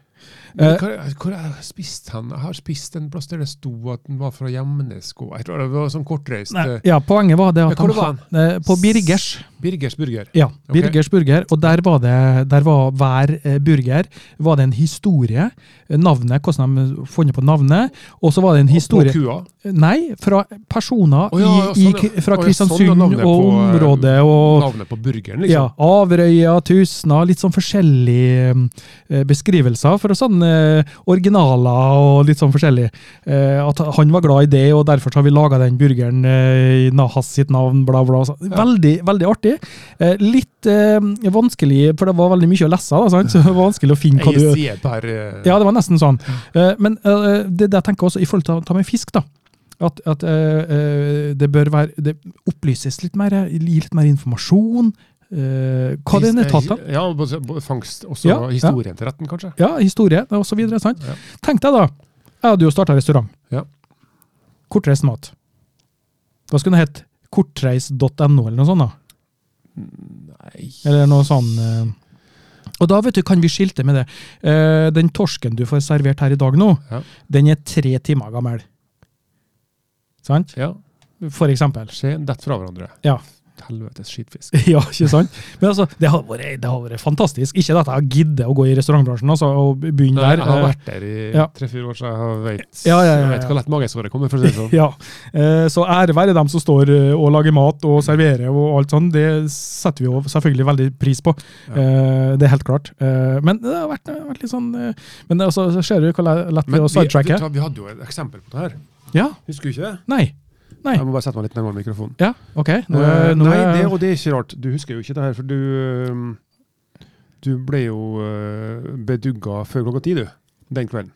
Eh, Hvor, hvor har jeg spist hen? Jeg har spist en plass der det sto at den var fra Gjemnesko. Jeg tror det var sånn kortreist. nei. eh, Ja, poenget var det at hvor de var ha- eh, På Birgers. Birgers burger. Ja, Birgers okay. burger. Og der var det der var hver burger var det en historie. Navnet, hvordan de funnet på navnet. Og så var det en historie Og kua. Nei, fra personer oh, ja, ja, i, i, sånn, ja. fra Kristiansund sånn, ja, navnet og eh, området. og Navnet på burgeren, ja, liksom. Averøya, Tusna, litt sånn forskjellige eh, beskrivelser. fra sånne eh, originaler og litt sånn forskjellig. Eh, at han var glad i det, og derfor har vi laga den burgeren eh, i Nahas sitt navn, bla, bla. Så, Veldig, veldig artig. Eh, litt eh, vanskelig, for det var veldig mye å lese, da, sant? så det var vanskelig å finne hva du eh, ja, det var nesten sånn. Eh, men eh, det, det jeg tenker også i forhold til å ta med fisk, da. At, at eh, det bør være Det opplyses litt mer, gi litt mer informasjon. Uh, hva det er tatt av. Ja, fangst, også Ja, ja. historien til retten, kanskje. Ja, historie videre. Ja. Tenk deg da, jeg hadde jo starta restaurant. Ja. Kortreist mat. Da skulle det hett kortreis.no eller noe sånt. da. Nei Eller noe sånn. Og da vet du, kan vi skilte med det. Den torsken du får servert her i dag nå, Ja. den er tre timer gammel. Sant? Ja, For eksempel. se, dett fra hverandre. Ja. Helvetes skitfisk. Ja, ikke sant? Men altså, det har vært, det har vært fantastisk. Ikke at jeg gidder å gå i restaurantbransjen altså, og begynne Nei, der. jeg har eh, vært der i ja. tre-fire år, så jeg vet, Ja, ja, ja, jeg vet ja. hvor lett magesåret kommer, for å si sånn. Ja, eh, Så ære være dem som står eh, og lager mat og serverer og alt sånt. Det setter vi jo selvfølgelig veldig pris på. Ja. Det er helt klart. Men det har vært, vært litt sånn Men altså, så ser du hvor lett det er å sidetracke? vi, vi hadde jo et eksempel på det her. Ja. Husker du ikke det? Nei. Nei. Jeg må bare sette meg litt nærmere mikrofonen. Ja, OK. Nå, uh, nå nei, er- det, og det er ikke rart. Du husker jo ikke det her, for du Du ble jo øh, bedugga før klokka ti, du. Den kvelden.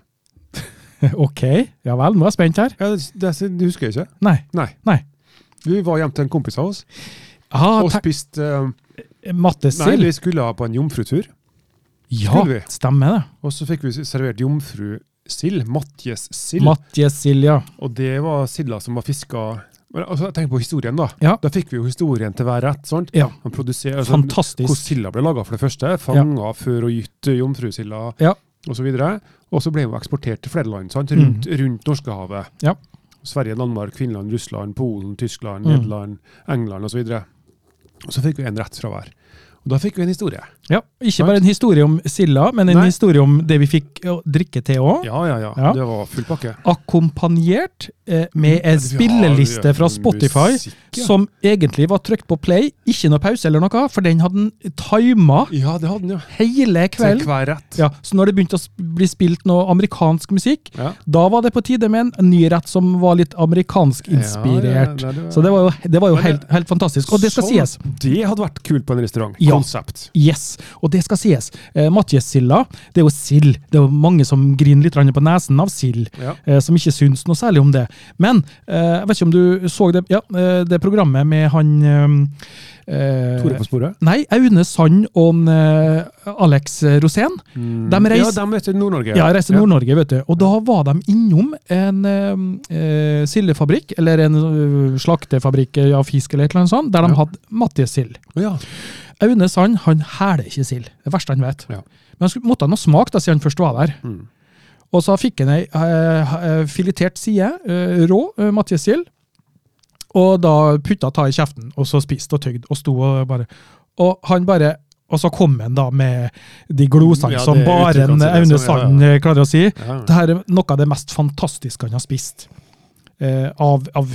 OK. Ja vel, nå er jeg spent her. Ja, det, det, du husker ikke? Nei. Nei. Nei. Vi var hjemme til en kompis av oss Ah, og spiste uh, Mattesild? Nei, vi skulle på en jomfrutur. Ja, stemmer det. Og så fikk vi servert jomfrusild. Sild. Matjesild, ja. og det var silda som var fiska altså, Tenk på historien, da. Ja. Da fikk vi jo historien til hver rett. sant? Ja. Man altså, Fantastisk. Hvordan silda ble laga, for det første. Fanga før og gitt eh, jomfrusilda Ja. osv. Og så ble hun eksportert til flere land sant? rundt, rundt Norskehavet. Mm. Ja. Sverige, Danmark, Finland, Russland, Polen, Tyskland, Mm. Nederland, England osv. Og, og så fikk vi en rett fra hver. Og da fikk vi en historie. Ja, Ikke bare en historie om silda, men en Nei. historie om det vi fikk å drikke til òg. Ja, ja, ja. Ja. Det var full pakke. Akkompagnert eh, med en spilleliste fra Spotify Musikk, ja. som egentlig var trykt på play, ikke noe pause eller noe, for den hadde den tima Ja, det hadde den, ja. hele Til hver rett. Ja, så når det begynte å bli spilt noe amerikansk musikk, da var det på tide med en ny rett som var litt amerikansk inspirert. Ja, ja, det- Så det var jo, det var jo helt, helt fantastisk. Og det skal så, sies. Det hadde vært kult på en restaurant. Ja. Konsept. Yes, og det skal sies. Eh, Matjes-silda, det er jo sild. Det er jo mange som griner litt på nesen av sild, Ja. eh, som ikke syns noe særlig om det. Men eh, jeg vet ikke om du så det, ja, eh, det programmet med han eh, Tore på sporet? Nei, Aune Sand og eh, Alex Rosén. De reiser- Ja, de er til Nord-Norge. Ja, reiste til Nord-Norge, vet du. Og da var de innom en eh, eh, sildefabrikk, eller en eh, slaktefabrikk av fisk, eller et eller annet sånt, der de Ja. hadde Matjes-sild. Ja. Aune Sand han hæler ikke sild. Det verste han vet. Ja. Men han skulle, måtte ha noe smak da, siden han først var der. Mm. Og så fikk han ei eh, filetert side, uh, rå uh, Matjes-sild, og da putta ta i kjeften, og så spiste og tygde, og sto og bare Og han bare og så kom han da med de glosene Ja, som bare en Aune ja, Sand klarer å si. Det her er noe av det mest fantastiske han har spist. Eh, av, av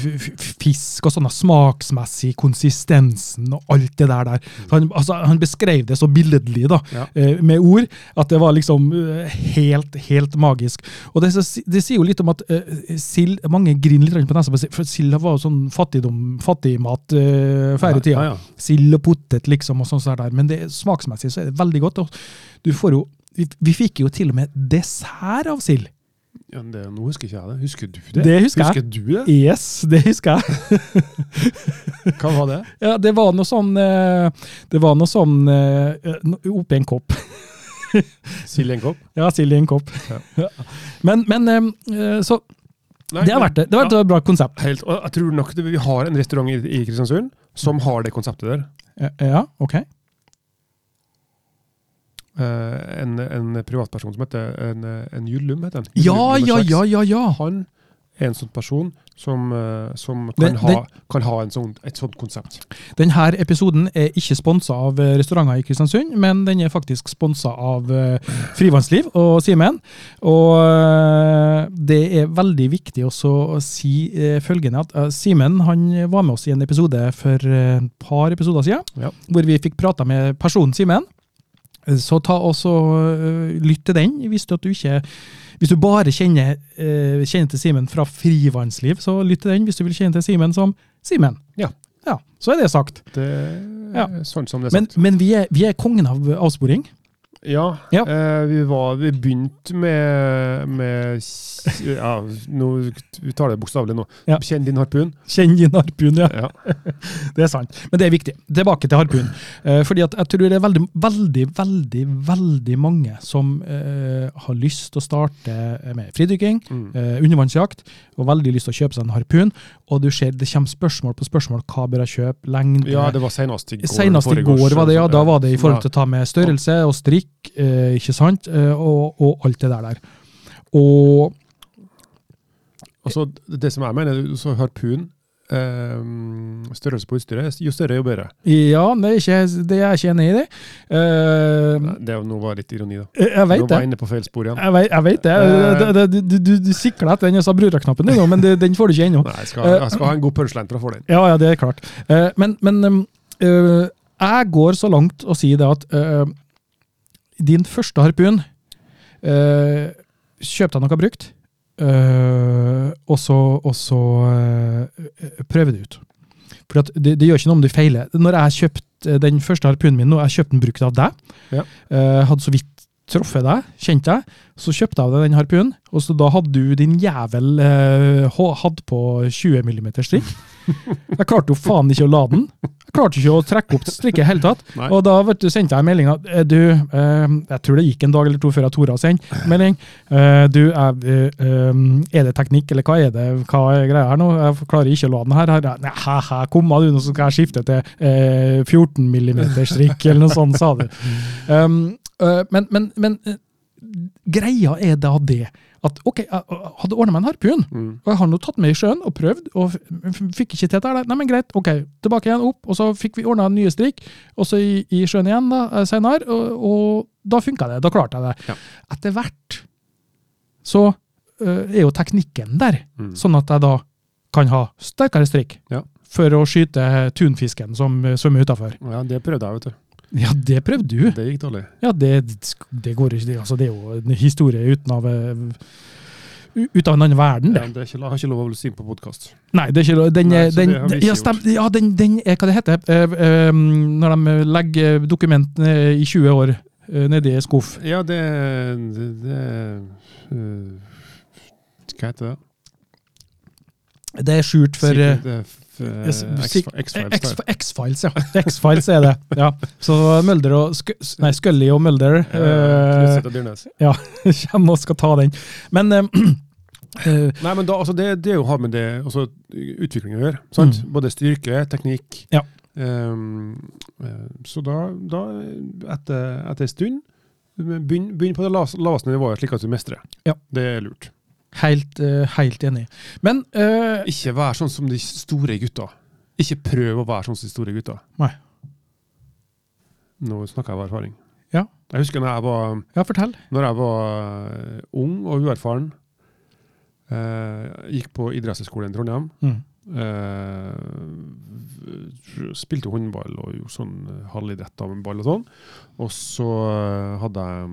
fisk og sånn smaksmessig, konsistensen og alt det der. der. Så Han, altså, han beskrev det så billedlig da, Ja. eh, med ord at det var liksom eh, helt, helt magisk. Og det, det sier jo litt om at eh, sild Mange griner litt på nesa, for sild var jo sånn fattigdom, fattigmat eh, før i tida. Ja, ja. Sild og potet, liksom, og sånn der. Men det, smaksmessig så er det veldig godt. Og du får jo, vi, vi fikk jo til og med dessert av sild. Ja, det, nå husker ikke jeg det. Husker du det? Det husker jeg. Husker du det? Yes, det husker jeg. Hva var det? Ja, det var noe sånn eh, Det var noe sånn eh, no- oppi en kopp. Sild i en kopp? Ja, sild i en kopp. Ja. Men, men eh, Så Nei, det har vært det. Det har vært et bra konsept. Helt, og jeg tror nok det, Vi har en restaurant i, i Kristiansund som har det konseptet der. Eh, Ja, ok. Eh, en, en privatperson som heter en, en Jullum, heter han. Ja, ja, ja, ja, ja. Han er en sånn person som, som kan, Den- ha, kan ha en sånn, et sånt konsept. Denne episoden er ikke sponsa av eh, restauranter i Kristiansund, men den er faktisk sponsa av eh, Frivannsliv og Simen. Og eh, det er veldig viktig også å si eh, følgende at eh, Simen han var med oss i en episode for eh, et par episoder siden, Ja. hvor vi fikk prata med personen Simen. Så ta også uh, lytt til den, hvis du, ikke hvis du bare kjenner, eh, kjenner til Simen fra frivannsliv, så lytt til den. Hvis du vil kjenne til Simen som Simen. Ja. ja. Så er det sagt. Det Ja. sånn som det er Men, sagt. men vi, er, vi er kongen av avsporing. Ja, Ja. Eh, vi, var, vi begynte med, med ja, nå, Vi tar det bokstavelig nå. Ja. Kjenn din harpun. Kjenn din harpun, ja. Ja. Det er sant. Men det er viktig. Tilbake til harpun. Eh, fordi at jeg tror det er veldig, veldig, veldig veldig mange som eh, har lyst til å starte med fridykking, Mm. eh, undervannsjakt, og veldig lyst til å kjøpe seg en harpun. Og du ser det kommer spørsmål på spørsmål. Hva bør jeg kjøpe? Lengde? ja, det var senest i går. Senest i går var det, ja. Da var det i forhold til å ta med størrelse og strikk, eh, ikke sant? Eh, og, og alt det der der. Og Altså, det som jeg mener, så harpun eh, Størrelse på utstyret, jo større, jo bedre. ja, det er, ikke, det er jeg ikke enig i. det. Eh, Det nå var litt ironi, da. jeg Nå var jeg inne på feil spor igjen. Jeg vet, jeg vet det. Eh. du, du, du, du sikler etter den Sabrura-knappen, du nå, men det, den får du ikke ennå. Jeg jeg skal ha en god punchline for å få den. Ja, ja, det er klart. Eh, men men um, eh, jeg går så langt å si det at eh, din første harpun uh, Kjøpte deg noe brukt, uh, og så, og så uh, prøve det ut. For det, det gjør ikke noe om du feiler. Når jeg kjøpte den første harpunen min, nå, jeg kjøpte den brukt av deg, Ja. eh, hadde så vidt truffet deg, kjent deg, så kjøpte jeg av deg den harpunen, og så da hadde du din jævel eh, hatt på 20 mm strikk. Jeg klarte jo faen ikke å lade den. Jeg klarte ikke å trekke opp strikket i hele tatt. Nei. Og da vet du, sendte jeg en melding at eh, du, eh, jeg tror det gikk en dag eller to før jeg torde å sende melding. Eh, du, er, eh, eh, er det teknikk, eller hva er det? Hva er greia her nå? Jeg klarer ikke å lade den her. her. Nei, hæ, hæ, kom av du, nå skal jeg skifte til eh, 14 mm strikk, eller noe sånt, sa du. Um, eh, men men, men eh, greia er da det at ok, jeg hadde ordna meg en harpun, Mm. og jeg har nå tatt med i sjøen og prøvd, og fikk ikke til det. Nei, men greit, ok, tilbake igjen, opp, og så fikk vi ordna nye strikk, og så i, i sjøen igjen da, eh, senere, og, og da funka det, da klarte jeg det. Ja. Etter hvert så eh, er jo teknikken der, Mm. sånn at jeg da kan ha sterkere strikk Ja. for å skyte tunfisken som eh, svømmer utafor. Ja, det prøvde jeg, vet du. Ja, det prøvde du. Det gikk dårlig. Ja, det, det går ikke. det- Altså, det er jo en historie uten av, eh, ut av en annen verden. Ja, det. det er ikke, har ikke lov å si på podkast. Nei, det er ikke lov. Den, Nei, er- den, det den, ja, stem, ja, den, den er hva det heter uh, uh, når de legger dokument eh, i 20 år uh, nedi en skuff. Ja, det, det, det Hva heter det? Det er skjult for eh, Sikkert, X-Files. Ja. X-Files er det. ja. Så Mulder og Sk nei, Scully og Mulder Ja, eh, Knutset kommer og skal ta den. Men eh, eh, Nei, men da, altså det, det jo har med det altså, utvikling å gjøre. Sant? Mm. Både styrke, teknikk. Ja. Eh, så da, da etter, etter en stund, begynn, begynn på det laveste nivået, slik at du mestrer. Ja. Det er lurt. Helt, eh, helt enig. Men uh, Ikke vær sånn som de store gutta. Ikke prøv å være sånn som de store gutta. Nei. Nå snakker jeg av erfaring. Ja. Jeg husker når jeg var, Ja, fortell. når jeg var eh, ung og uerfaren. Uh, gikk på idrettshøyskolen i Trondheim. Mm. Uh, spilte håndball og gjorde sånn halvidrett av ball og sånn. Og så hadde jeg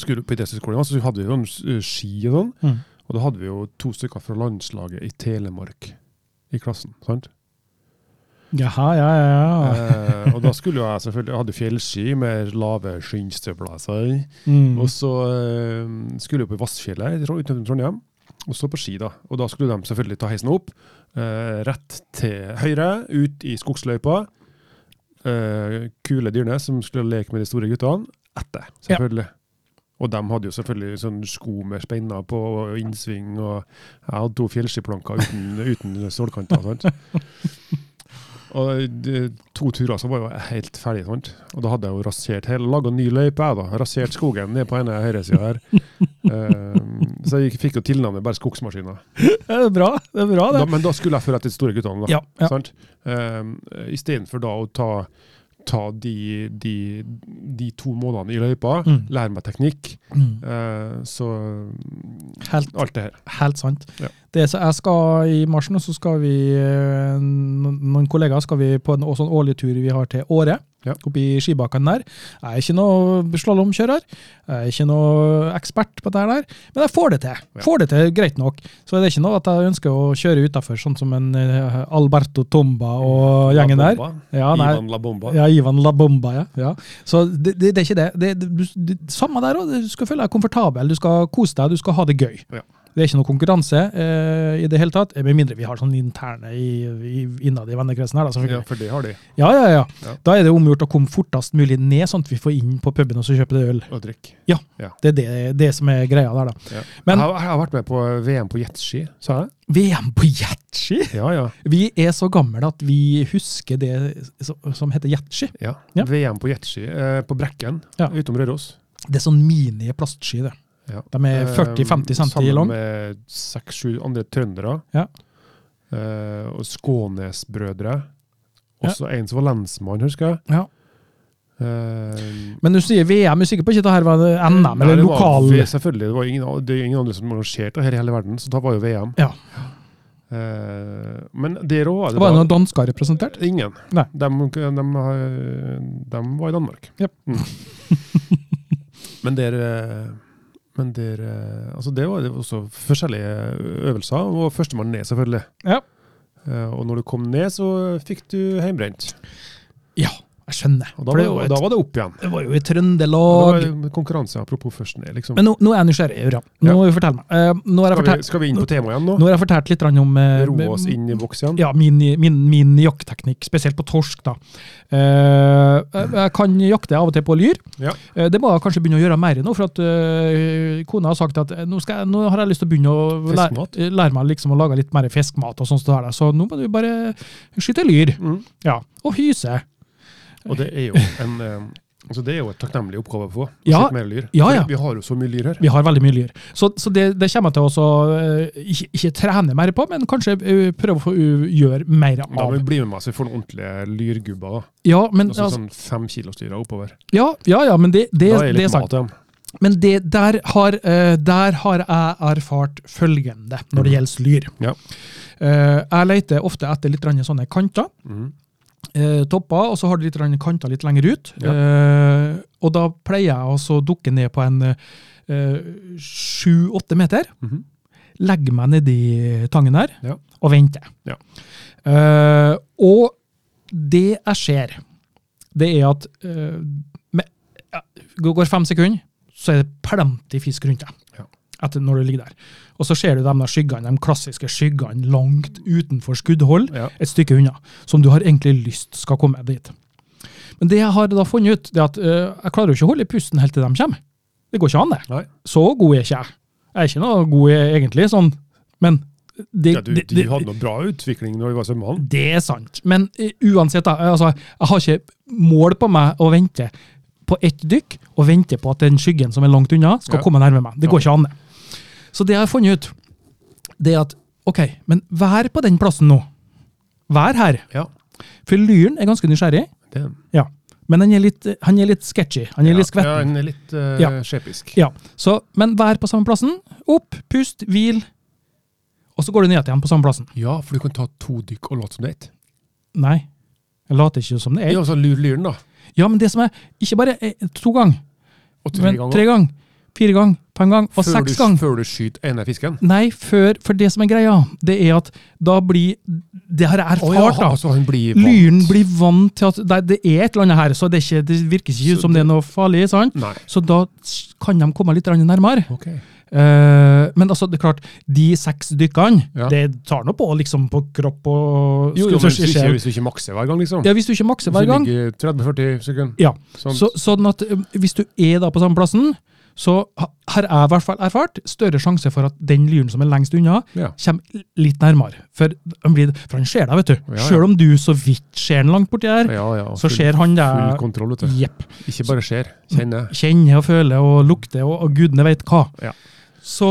skulle på idrettshøyskolen, så hadde vi sånn eh, ski og sånn. Mm. Og da hadde vi jo to stykker fra landslaget i Telemark i klassen. sant? Jaha, ja, ja, ja. Eh, og da skulle jo jeg selvfølgelig Jeg hadde fjellski med lave skinnstøvler. Mm. Og så eh, skulle vi på Vassfjellet i Vassfjellet utenfor Trondheim, og så på ski. da. Og da skulle de selvfølgelig ta heisen opp, eh, rett til høyre, ut i skogsløypa. Eh, kule Dyrnes, som skulle leke med de store guttene, etter, selvfølgelig. Og de hadde jo selvfølgelig sånn sko med spenner på og innsving, og jeg hadde to fjellskiplanker uten, uten stålkanter. sant? Og de, to turer så var jeg helt ferdig. sant? Og da hadde jeg jo rasert hele, laga ny løype. jeg da, Rasert skogen ned på ene høyresida her. Ehm, så jeg fikk jo tilnavnet bare Skogsmaskiner. Det er bra, det er bra, det. Da, men da skulle jeg følge etter de store guttene. da. Ja, ja. Sant? Um, Istedenfor da å ta, ta de, de, de to månedene i løypa, Mm. lære meg teknikk, Mm. Uh, så Helt, Alt det her. helt sant. Ja. Det så jeg skal I mars nå så skal vi, eh, noen kollegaer skal vi på en sånn årlig tur vi har til Åre. Ja. Oppe i skibakken der. Jeg er ikke noe slalåmkjører, jeg er ikke noe ekspert på det her, der, men jeg får det til. Ja. Får det til greit nok. Så det er ikke noe at jeg ønsker å kjøre utafor, sånn som en eh, Alberto Tomba og gjengen der. Ja. Ivan La Bomba. Ja, Ivan La Bomba, ja. ja. Så det, det, det er ikke det. det, det, du, det samme der òg. Du skal føle deg komfortabel, du skal kose deg, du skal ha det gøy. Ja. Det er ikke noe konkurranse eh, i det hele tatt, med mindre vi har sånn interne i, i, innad i vennekretsen her. Da, Ja, for det har de. Ja, ja, ja, Ja. Da er det omgjort å komme fortest mulig ned, sånn at vi får inn på puben og så kjøper det øl. Og drikk. Ja, Det er det, det som er greia der, da. Ja. Men- jeg, har, jeg har vært med på VM på jetski, sa jeg? VM på jetski! Ja, ja. Vi er så gamle at vi husker det som, heter jetski. ja. Ja. VM på jetski eh, på Brekken Ja. utom Røros. Det er sånn mini-plastski, det. Ja. De er 40-50 cm Sammen med seks-sju andre trøndere. Ja. Eh, og Skånes-brødre. Også en som var lensmann, husker jeg. Ja. Eh, Men du sier VM, jeg er sikker på ikke det her var det NM nei, eller det var lokal V- Selvfølgelig. Det var ingen, det ingen andre som arrangerte her i hele verden, så da var jo VM. Ja. Eh, men der òg var det Var det noen dansker representert? Ingen. De, de, de var i Danmark. Yep. Mm. men der, men der altså Det var det var også forskjellige øvelser, og førstemann ned, selvfølgelig. Ja. Eh, Og når du kom ned, så fikk du heimbrent. Ja, jeg skjønner. Og da, var, det, da var det opp igjen. det var jo i Og Det Trøndelag. var konkurranse, apropos først liksom. Men nå, nå er jeg nysgjerrig, Ørjan. Nå Ja. må du fortelle meg. Uh, nå, Skal vi, fortalt, skal vi inn på temaet igjen nå? nå har jeg fortalt litt om uh, Roe oss inn i boks igjen? Ja, min, min, min jaktteknikk, spesielt på torsk. da. Uh, jeg- kan jakte av og til på lyr. Ja. Uh, det må jeg kanskje begynne å gjøre mer nå, for at eh, kona har sagt at eh, nå, jeg, nå har jeg lyst til å begynne å lære, lære meg liksom å lage litt mer fiskemat og sånt så Så nå må du bare skyte lyr. Mm. Ja, Og hyse. Og det er jo en eh, altså det er jo et takknemlig oppgave å få. å Ja. sitte med lyr. Ja, ja. Vi har jo så mye lyr her. Vi har veldig mye lyr. Så, så det, det kommer jeg til å eh, ikke, ikke trene mer på, men kanskje eh, prøve å få gjøre mer Da må vi bli med meg så vi får noen ordentlige lyrgubber. Ja, men, Altså altså, sånn femkilosdyra oppover. ja, ja, ja, men det, det, da er det er sant. mat igjen. Men det, der, har, der har jeg erfart følgende når det gjelder lyr. Ja. Jeg leter ofte etter litt sånne kanter. Mhm. Eh, topper, og så har du litt kanter litt lenger ut. Ja. Eh, og da pleier jeg å dukke ned på en sju-åtte meter. Mhm. Legge meg nedi tangen der Ja. og vente. Ja. Eh, og det jeg ser, det er at eh, med, går fem sekunder, så er det plenty fisk rundt deg. Etter når du ligger der. Og så ser du de skyggene, de klassiske skyggene langt utenfor skuddhold Ja. et stykke unna, som du har egentlig lyst skal komme dit. Men det jeg har da funnet ut, det er at uh, jeg klarer jo ikke å holde pusten helt til de kommer. Det går ikke an, det. Nei. Så god er ikke jeg. Jeg er ikke noe god egentlig, sånn, men det, Ja, du, det, du det, hadde noe bra utvikling når du var svømmehallen. det er sant. Men uh, uansett, da, altså, jeg har ikke mål på meg å vente på ett dykk og vente på at den skyggen som er langt unna, skal Ja. komme nærme meg. Det går ikke an. det. Så det jeg har funnet ut, det er at ok, men vær på den plassen nå. Vær her. Ja, For lyren er ganske nysgjerrig, det ja. men han er litt, han er litt sketchy. Han er litt Ja, han er litt uh, Ja. skjepisk. Ja, så, men vær på samme plassen. Opp, pust, hvil. Og så går du ned igjen på samme plassen. Ja, for du kan ta to dykk og late som det er ett. Nei, jeg later ikke som det er. Ja, så lur lyren, da. Ja, men det som er ikke bare er to ganger, Og tre men ganger. tre ganger, fire ganger, fem ganger og før, seks du, ganger. før du skyter ene fisken. Nei, før, for det som er greia, det er at da blir Det har jeg erfart, oh, ja, da. altså blir. Lyren blir vant til at det, det er et eller annet her, så det, ikke, det virker ikke Så som det er noe farlig. sant? Nei. Så da kan de komme litt nærmere. Ok. Uh, men altså, det er klart, de seks dykkene, Ja. det tar nå på liksom på kropp og Jo, jo, men hvis du, ikke, hvis du ikke makser hver gang, liksom. Ja, hvis du ikke makser Hvis hver du gang. ligger 30-40 sekunder. Ja, Sånn. så, sånn at eh, hvis du er da på samme plassen, så her er i hvert fall erfart større sjanse for at den lyren som er lengst unna, Ja. kommer litt nærmere. For han, blir, for han ser deg, vet du. Ja, ja. Selv om du så vidt ser han langt borti der, så full- ser han Full kontroll, vet du. Yep. Ikke bare ser, kjenner. Kjenner og føler og lukter og, og gudene vet hva. Så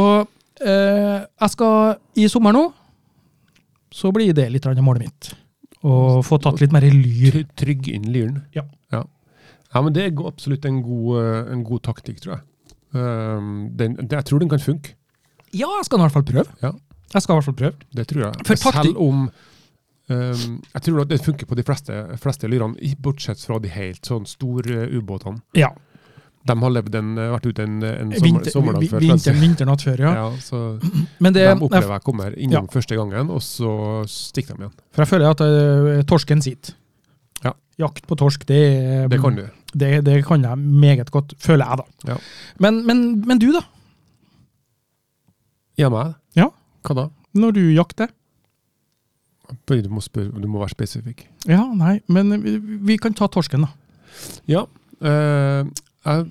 eh, jeg skal i sommer nå, så blir det litt av målet mitt. Å få tatt litt mer lyr. Trygg inn lyren. Ja. ja. Ja, men det er absolutt en god, eh, en god taktikk, tror jeg. Um, den, jeg tror den kan funke. Ja, jeg skal i hvert fall prøve. Ja. Jeg skal i hvert fall prøve. Det tror jeg. For Selv om um, Jeg tror at det funker på de fleste, fleste lyrene, bortsett fra de helt sånn store uh, ubåtene. Ja. De har en, vært ute en, en sommer, sommerdag før. vinter, vinternatt før, ja. Ja, så Men det, de opplever jeg kommer innom Ja. første gangen, og så stikker de igjen. For jeg føler at uh, torsken sitter. Ja. Jakt på torsk, det, Det kan du. Det, det kan jeg meget godt, føler jeg da. Ja. Men, men, men du da? Ja, meg? Ja. Hva da? Når du jakter? Du må, spørre, du må være spesifikk. Ja, nei, men vi, vi kan ta torsken da. Ja. Øh, jeg,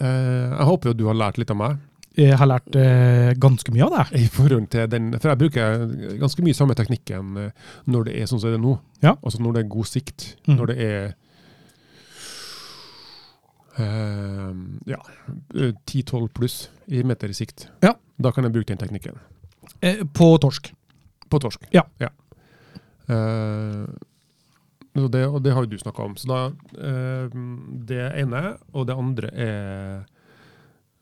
øh, jeg håper jo du har lært litt av meg. Jeg har lært eh, ganske mye av det. i forhold til den, For jeg bruker ganske mye samme teknikken eh, når det er sånn som det er nå. Ja. Altså når det er god sikt. Mm. Når det er eh, ja, 10-12 pluss i meter i sikt. Ja. Da kan jeg bruke den teknikken. Eh, på torsk. På torsk. Ja. Eh, og, det, og det har jo du snakka om. Så da eh, Det ene, og det andre er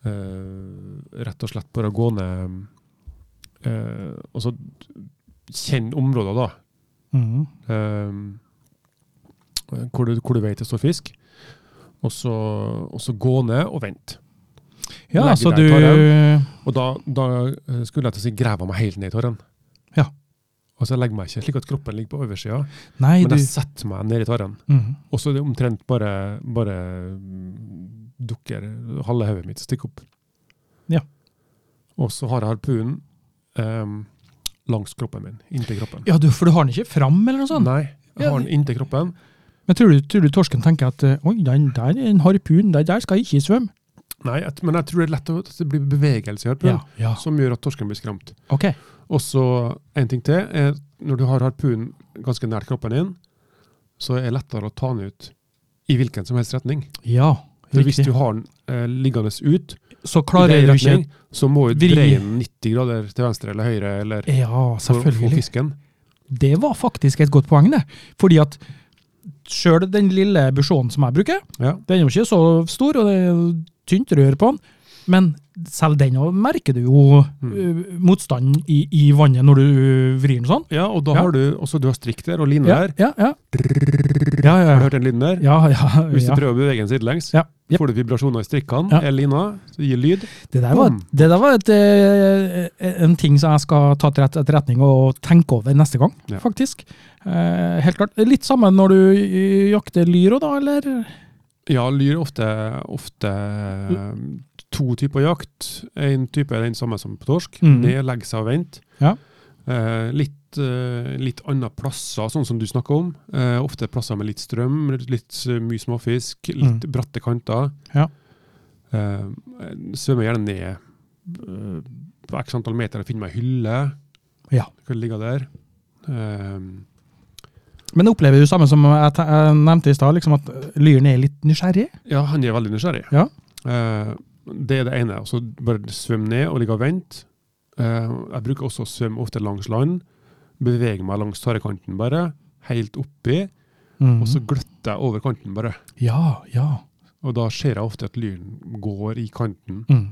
eh, rett og slett bare å gå ned eh, Og så kjenn områder, da. Mm. eh, hvor, du, hvor du vet det står fisk. Og så, og så gå ned og vente. Ja, Legge så du... Og da, da eh, skulle jeg til å si grave meg helt ned i tåren. Ja. Og så legger jeg meg ikke slik at kroppen ligger på oversida, men du... jeg setter meg ned i tårren. Mhm. Og så er det omtrent bare, bare mm, dukker halve hodet mitt stikker opp. Ja. Og så har jeg harpunen um, langs kroppen min, inntil kroppen. Ja, du, for du har den ikke fram, eller noe sånt? Nei, jeg har den inntil kroppen. Men tror du, tror du torsken tenker at eh, oi, den der er en harpun, der, der skal jeg ikke svømme? Nei, men jeg tror det er lett at det blir bevegelse i harpunen, ja. som gjør at torsken blir skremt. Ok. Og så en ting til er når du har harpunen ganske nært kroppen din, så er det lettere å ta den ut i hvilken som helst retning. Ja, For hvis du har den eh, liggende ut, Så klarer den du ikke... så må du dreie den 90 grader til venstre eller høyre eller Ja, for å få fisken. Det var faktisk et godt poeng, det. Fordi at sjøl den lille busjonen som jeg bruker, Ja. den er jo ikke så stor, og det er tynt rør på den, men selv den merker du jo Mm. motstanden i, i vannet når du vrir den sånn. Ja, og da Ja. har du også du har strikk der og line Ja, der. ja, ja. Ja, Har du hørt den lyden der? ja, ja, Hvis du prøver å bevege den sidelengs, Ja, Yep. får du vibrasjoner i strikkene, Ja. er lina, så gir lyd. Det der var, det der var et, eh, en ting som jeg skal ta til etterretning og tenke over neste gang, faktisk. Eh, helt klart. Litt samme når du eh, jakter lyr òg, da, eller? Ja, lyr ofte, ofte eh, to typer jakt. En type er den samme som på torsk. Mm. Ned, legge seg og vente. Ja. Eh, litt, eh, litt andre plasser, sånn som du snakker om. Eh, ofte plasser med litt strøm, litt eh, mye småfisk, litt Mm. bratte kanter. Ja. Eh, svømmer gjerne ned eh, på x antall meter og finner meg ei hylle. Ja. Kan ligge der. Men opplever du samme som jeg, jeg nevnte i stad, liksom at lyren er litt nysgjerrig? Ja, han er veldig nysgjerrig. Ja. Eh, det er det ene. Så bare svømme ned og ligge og vente. Eh, jeg bruker også å svømme ofte langs land. Bevege meg langs tarekanten bare, helt oppi. Mm. Og så gløtter jeg over kanten bare. Ja, ja. Og da ser jeg ofte at lyren går i kanten. Mm.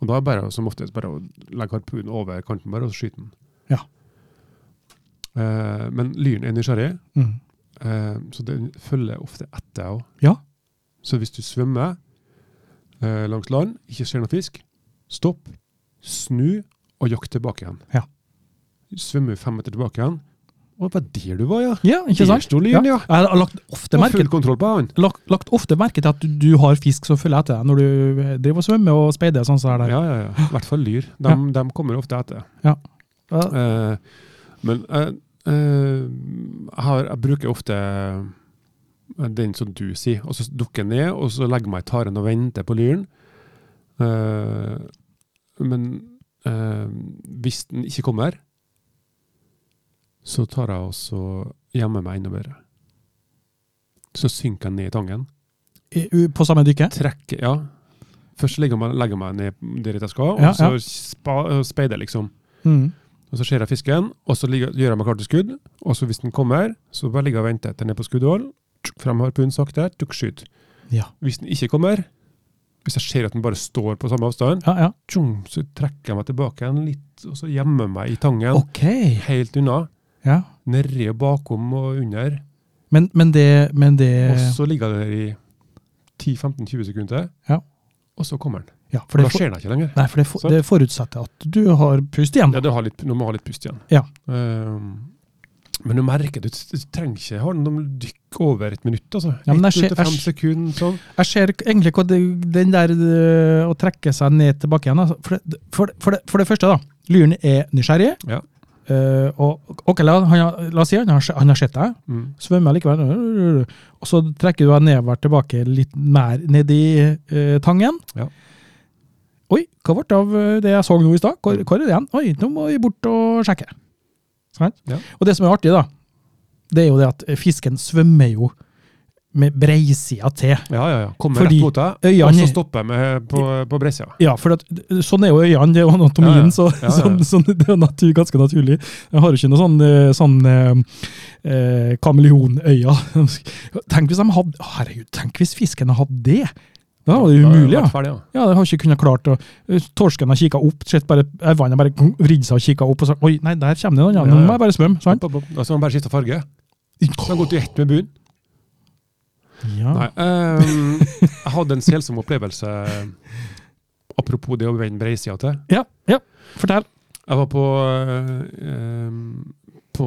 Og da er det bare som oftest bare å legge harpunen over kanten bare, og så skyte den. Ja. Eh, men lyren er nysgjerrig, Mm. eh, så den følger ofte etter òg. Ja. Så hvis du svømmer langs land, ikke ser noe fisk, stopp, snu og jakt tilbake igjen. Ja. Svømmer fem meter tilbake igjen. Og det var der du var, ja! Ja, ikke Der sant? sto lyren, ja! Jeg har lagt ofte, merke, full kontroll på han. lagt, lagt ofte merke til at du, du har fisk som følger etter deg når du eh, driver og svømmer og speider. sånn som det er der. Ja, ja, ja. I hvert fall lyr. De, de kommer ofte etter. Ja. Uh, men uh, uh, jeg, har, jeg bruker ofte eh, den som du sier, og så dukker jeg ned, og så legger meg i taren og venter på lyren. Uh, men uh, hvis den ikke kommer, så tar jeg også gjemmer meg enda bedre. Så synker jeg ned i tangen. I- På samme dykke? Trekker, ja. Først legger jeg meg, legger meg ned der jeg skal, Ja, og så speider jeg liksom. Mm. Og så ser jeg fisken, og så ligger, gjør jeg meg klar til skudd. Og så hvis den kommer, så bare ligger jeg og venter til den er på skuddhold. Frem harpunen sakte, tuk, skyt. Ja. Hvis den ikke kommer, hvis jeg ser at den bare står på samme avstand, Ja, ja. Tjum, så trekker jeg meg tilbake igjen litt, og så gjemmer meg i tangen. Okay. Helt unna. Ja. Nedi og bakom og under. Men, men det, men det Og så ligger jeg der i 10-15-20 sekunder, Ja. og så kommer den. ja, for det, da skjer den ikke lenger. nei, for det, for, det forutsetter at du har pust igjen. Ja, du, har litt, du må ha litt pust igjen. Ja. Ehm, men du merker, du, du trenger ikke ha den dykk over et minutt, altså. Ja, men ett og fem sekunder, sånn. Jeg ser egentlig hva det, den der øh, å trekke seg ned tilbake igjen. Altså. For, det, for, det, for, det, for det første, da. Lyren er nysgjerrig. Ja. Uh, og ok, la, han, la oss si han har, han har sett deg. Mm. Svømmer likevel. Og så trekker du deg nedover tilbake litt mer ned i uh, tangen. Ja. Oi, hva ble det av eh, det jeg så nå i stad? Hvor, hvor er det igjen? Oi, nå må vi bort og sjekke. Ja. Og det som er artig, da, det er jo det at fisken svømmer jo med breisida til. Ja, ja, ja. Kommer Fordi rett mot deg, øyene, og så stopper jeg med på, på breisida. Ja, for at, sånn er jo øynene, det er jo anatomien, Ja, ja. så ja. Sånn, sånn, det er natur, ganske naturlig. Jeg har jo ikke noe sånn, eh, sånn eh, eh, kameleonøyne. Tenk hvis de hadde Herregud, tenk hvis fisken hadde det! Da det er umulig, ja. Ferdig, ja. Ja, det har ikke kunnet klart å Torsken har kikka opp, sett bare vannet bare vridd seg og kikka opp og sagt Oi, nei, der kommer det noen, ja. Ja, Nå må jeg bare svømme. Sant? Opp, opp, opp. Man bare skifte farge. Så har gått i ett med bunnen. Ja. Nei, ehm, jeg hadde en selsom opplevelse apropos det å vende breisida til. ja, ja. Fortell. Jeg var på, eh, ehm, på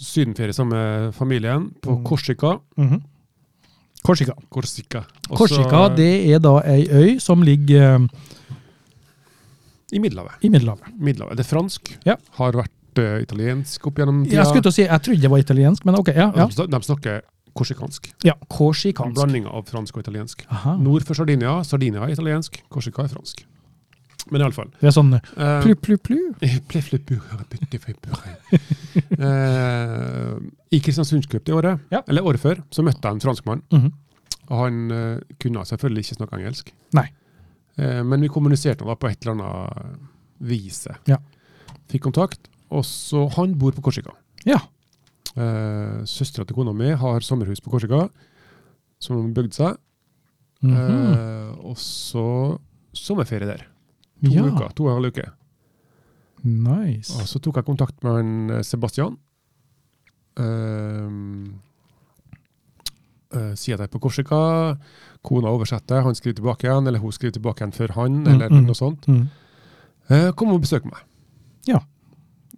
sydenferie sammen med familien på Mm. Korsika. Mhm. Korsika. Korsika. Også, Korsika det er da ei øy som ligger eh, I Middelhavet. i Middelhavet. Middelhavet. Det er fransk. Ja. Har vært uh, italiensk opp gjennom tida. Jeg skulle til å si, jeg trodde det var italiensk, men ok. ja, ja. De, de snakker korsikansk. ja En Korsikansk. blanding av fransk og italiensk. Aha. Nord for Sardinia. Sardinia er italiensk, Korsika er fransk. Men iallfall. Det er sånn Uh, plu, plu, plu. uh, I Kristiansundscup det året, Ja. eller året før, så møtte jeg en franskmann. Mhm. Og han uh, kunne selvfølgelig ikke snakke engelsk. Nei. Uh, men vi kommuniserte da på et eller annet vis. Ja. Fikk kontakt. Og så Han bor på Korsika. Ja. Uh, Søstera til kona mi har sommerhus på Korsika, som bygde seg. seg. -hmm. uh, og så sommerferie der. To Ja, uker, to og en halv uke. nice. Og så tok jeg kontakt med han eh, Sebastian. Uh, uh, sier at jeg er på Korsika. Kona oversetter, han skriver tilbake igjen, eller hun skriver tilbake igjen for han, eller mm. noe sånt. Mm. Uh, kom og besøk meg. Ja.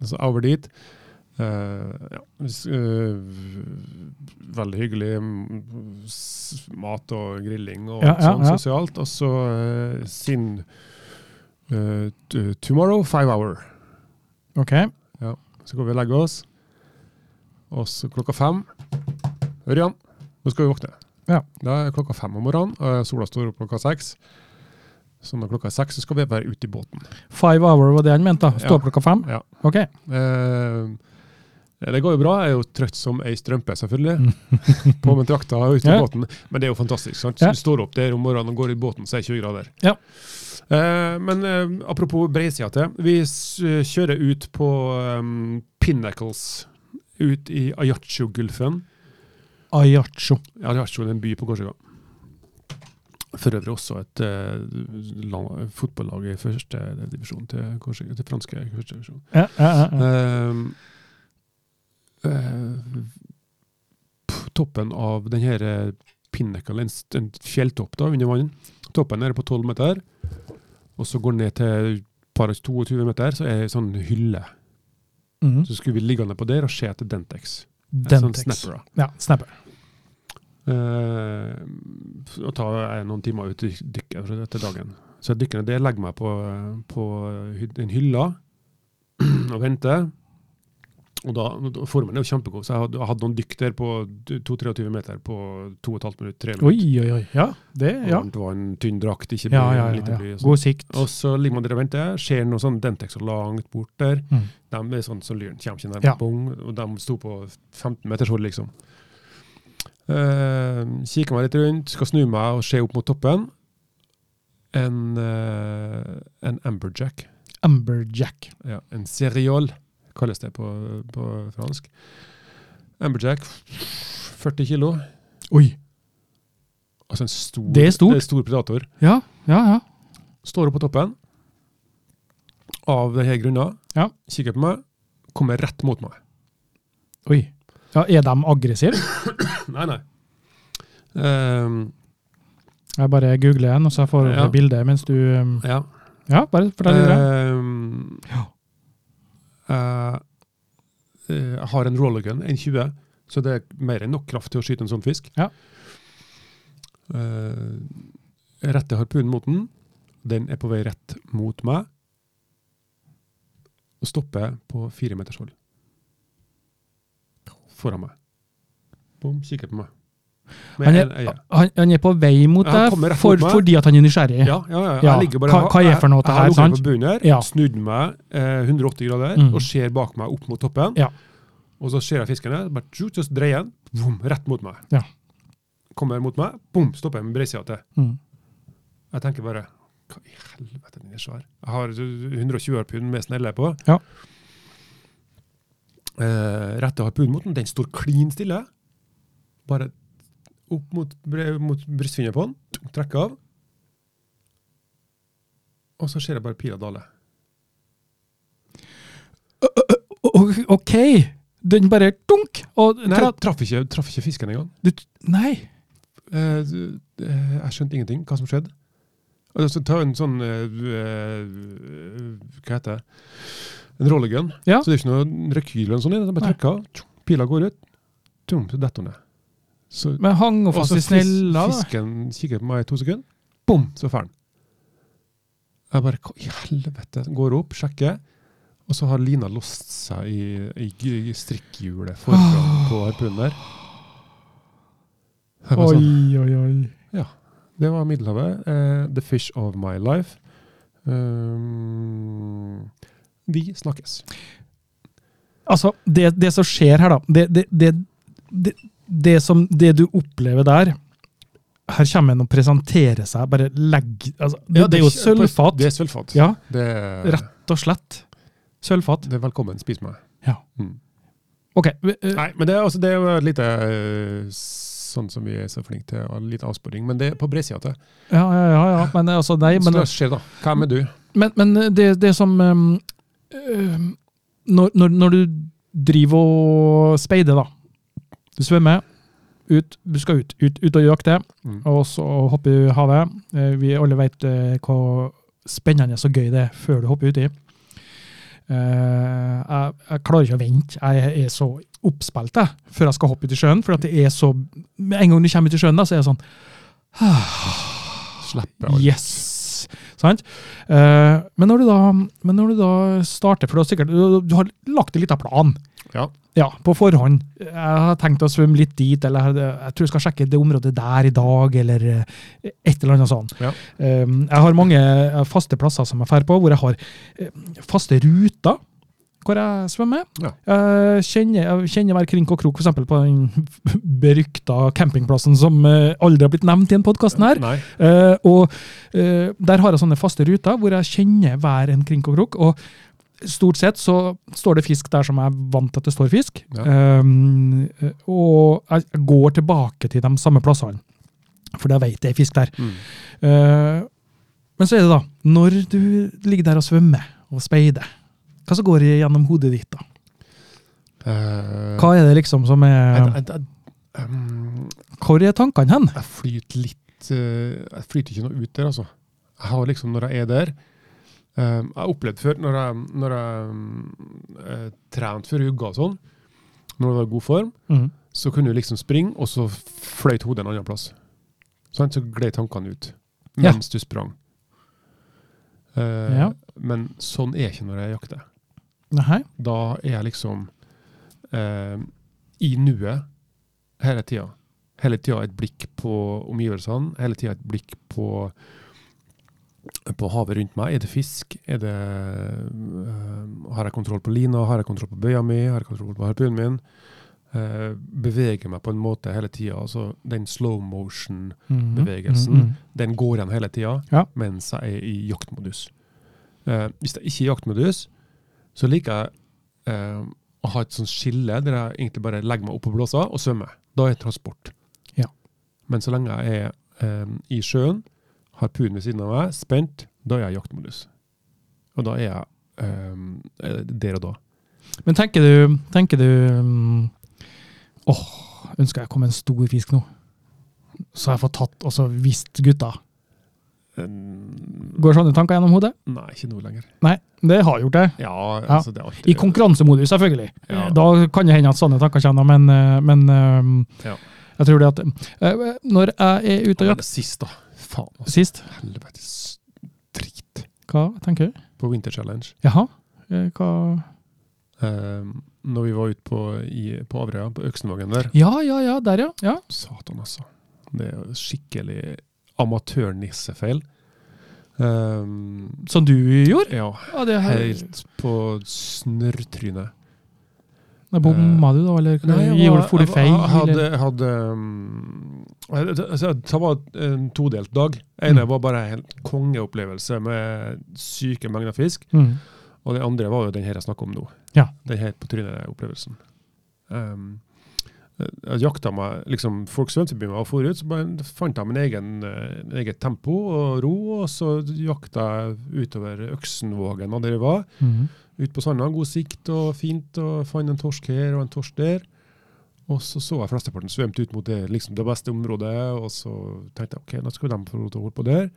Så over dit. Ja. veldig hyggelig. mm, Mat og grilling og Ja, sånn ja. sosialt. Og så sin Tomorrow, five hour. Ok. Ja. Så går vi og legger oss. Og så klokka fem Ørjan, nå skal vi våkne. Ja. Da er klokka fem om morgenen, og sola står opp klokka seks. Så når klokka er seks, så skal vi være ute i båten. Five hour var det han mente, da. Stå Ja. klokka fem? Ja. Ok. Eh, det går jo bra. Jeg er jo trøtt som ei strømpe, selvfølgelig. På med drakta og ute i Ja. båten. Men det er jo fantastisk. sant? Ja. Du står opp der om morgenen og går i båten, så er det 20 grader. Ja. Eh, men eh, apropos breisida. Vi kjører ut på um, Pinnacles. Ut i Ayacho-gulfen. Ayacho. Ayacho er en by på Korsika. For øvrig også et uh, fotballag i første divisjon til, Korsika, til franske første divisjon. Ja, ja, ja, ja. Eh, toppen av den her eh, Pinnacle, en, fjelltopp da, under vann. Toppen er på 12 meter, og så går den ned til par 22 meter, så er det en sånn hylle. Mhm. Så skulle vi liggende på der og se etter Dentex. Dentex. Sånn snapper. da. Ja, snapper. Uh, og tar noen timer ut og dykket etter dagen. Så jeg dykker ned der, legger meg på, på en hylle og venter. Og da, Formen er jo kjempegod, så jeg hadde, jeg hadde noen dykk der på 2-23 meter på 2,5 minutter. 3 minutter. oi, oi. Ja, det, ja. Og Det var en tynn drakt, ikke bly, Ja, ja, ja, lite bly. sånn. God sikt. Og så ligger man der og venter, ser noe sånn Dentex så langt bort der. Mm. De er sånn som lyren kommer ikke nærmere. Ja. Bong, og de sto på 15 meters hold, liksom. Uh, kikker meg litt rundt, skal snu meg og se opp mot toppen. En, uh, en amberjack. Amberjack. Ja, en seriol, kalles det på, på fransk. Amberjack, 40 kilo. Oi. Altså en stor, Det er stort. en stor predator. Ja, ja, ja. Står opp på toppen av denne grunnen, Ja. kikker på meg, kommer rett mot meg. Oi. Ja, er de aggressive? Nei, nei. Um, Jeg bare googler en, og så får jeg Ja. bildet mens du um, ja. Ja, bare fortell videre. Um. Eh, eh, jeg har en rollergun, en 20, så det er mer enn nok kraft til å skyte en sånn fisk. Ja. Eh, jeg retter harpunen mot den. Den er på vei rett mot meg. Og stopper på fire meters hold. Foran meg. Bom, kikker på meg. Han er, han, han er på vei mot Ja, deg for, fordi at han er nysgjerrig. Ja, ja, ja. Jeg ligger bare, hva- hva er for noe det jeg, her, jeg har på bunnen her, Ja. snudde meg eh, 180 grader Mm. og ser bak meg opp mot toppen. Ja. Og så ser jeg fisken her, bare tjut, så dreier den rett mot meg. Ja. Kommer mot meg, bom, stopper jeg med breisida til. Mm. Jeg tenker bare Hva i helvete, den er svær. Jeg har 120 pund med snelle på. Ja. Eh, retter harpunen mot den, den står klin stille. Bare opp mot, mot brystfinnet på den, trekker av. Og så ser jeg bare pila dale. OK! Den bare dunk! Og Nei, tra- traff ikke, traff ikke fisken engang. du, nei! Eh, eh, jeg skjønte ingenting hva som skjedde. Og så ta en sånn eh, Hva heter det? En rollergun. Ja. Så det er ikke noe rekyl eller noe sånt. er bare trekker tjong, pila går ut, tjong, så detter hun ned. Så, Men hang og fast i snella, da. fisken kikker på meg i to sekunder, bom, så fer den. Jeg bare Hva i helvete? Går opp, sjekker, og så har lina låst seg i, i, i strikkhjulet foran på harpunen der. Oi, sånn, oi, Ja. det var Middelhavet. Uh, the fish of my life. Um, vi snakkes. Altså, det, det som skjer her, da Det, det, det, det, det, som, det du opplever der Her kommer en og presenterer seg. Bare legg altså, det, det er jo sølvfat. Det er sølvfat. Ja, Det er, rett og slett. Sølvfat. det er velkommen, spis meg. Ja. Mm. OK. eh, Nei, men det, er altså, det er jo et lite eh, sånn som vi er så flinke til. og Litt avsporing. Men det er på bredsida til. Ja, ja, ja, ja. Men altså, nei, Så men, det skjer, da. Hvem er du? men, men det, det som um, når, når, når du driver og speider, da. Du svømmer ut, du skal ut, ut, ut og jakte, Mm. og så hopper du i havet. Eh, Vi alle vet eh, hvor spennende og gøy det er før du hopper uti. Eh, jeg, jeg klarer ikke å vente. Jeg er så oppspilt jeg, før jeg skal hoppe ut i sjøen. For det er så Med en gang du kommer ut i sjøen, da, så er det sånn Slipper alt. Yes! Sant? Men, når du da, men når du da starter, for du har sikkert du, du har lagt en liten plan Ja. Ja, på forhånd. Jeg har tenkt å svømme litt dit, eller jeg, tror jeg skal sjekke det området der i dag, eller eh, et eller annet sånt. Ja. Um, jeg har mange eh, faste plasser som jeg drar på, hvor jeg har eh, faste ruter hvor jeg svømmer. Ja. Jeg kjenner, jeg kjenner hver krink og krok, f.eks. på den berykta campingplassen som aldri har blitt nevnt i en podkasten her. Og Der har jeg sånne faste ruter hvor jeg kjenner hver en krink og krok. og Stort sett så står det fisk der som er vant til at det står fisk. Ja. Um, og jeg går tilbake til de samme plassene, for da vet jeg er fisk der. Mm. Uh, men så er det da, når du ligger der og svømmer og speider, hva som går gjennom hodet ditt da? Uh, Hva er det liksom som er jeg, jeg, jeg, um, Hvor er tankene hen? jeg flyter litt uh, Jeg flyter ikke noe ut der, altså. Jeg har liksom, når jeg er der um, Jeg har opplevd før, når jeg, når jeg um, trente hugga og sånn, når jeg var i god form, mm. så kunne du liksom springe, og så fløyt hodet en annen plass. Sånn, Så gled tankene ut Ja. mens du sprang. Uh, Ja. Men sånn er ikke når jeg jakter. Nei. Da er jeg liksom uh, i nuet hele tida. Hele tida et blikk på omgivelsene, hele tida et blikk på, på havet rundt meg. Er det fisk? Er det, eh, har jeg kontroll på lina? Har jeg kontroll på bøya mi? Har jeg kontroll på harpunen min? Uh, beveger meg på en måte hele tida. Altså den slow motion, Mhm. Bevegelsen. -hmm. den går igjen hele tida Ja. mens jeg er i jaktmodus. Uh, hvis jeg ikke er i jaktmodus, så liker jeg uh, å ha et sånt skille der jeg egentlig bare legger meg opp på blåsa og svømmer. Da er det transport. Ja. Men så lenge jeg er i sjøen, har punen ved siden av meg, spent, da er jeg i jaktmodus. Og da er jeg um, der og da. Men tenker du, tenker du um, Åh, ønsker jeg kom en stor fisk nå. Så jeg får tatt og så visst gutta. Går sånne tanker gjennom hodet? nei, ikke nå lenger. Nei, det har gjort det. Ja, altså det er alltid I konkurransemodus, selvfølgelig. Ja. Da kan det hende at sånne tanker kommer, men, eh, men um, Ja. jeg tror det at uh, Når jeg er ute og jakter Sist, da. Faen, altså. Sist, Helvetes dritt. hva tenker du? På Winter Challenge. Jaha? Eh, Hva Eh, når vi var ute på, i- på Averøya, på Øksenvågen der. Ja, ja, ja, der, ja. ja. Satan, altså. Det er jo skikkelig amatørnissefeil. Um, Som du gjorde? ja, Ja, det helt på snørrtrynet. Bomma du, da? Eller Nei, gjorde for du feil? Jeg hadde, jeg hadde jeg- Det var en todelt dag. ene Mm. var bare en kongeopplevelse med syke mengder fisk. Mm. Og det andre var jo den her jeg snakker om nå. Ja. Den helt på trynet-opplevelsen. Um, jeg jakta meg, liksom, Folk svømte forbi meg og for ut, så bare fant jeg min egen, eh, eget tempo og ro. Og så jakta jeg utover Øksenvågen og der jeg var. Mhm. Ut på sanda, god sikt og fint, og fant en torsk her og en torsk der. Og så så jeg flesteparten svømte ut mot det, liksom det beste området, og så tenkte jeg ok, nå skal de få lov til å holde på der.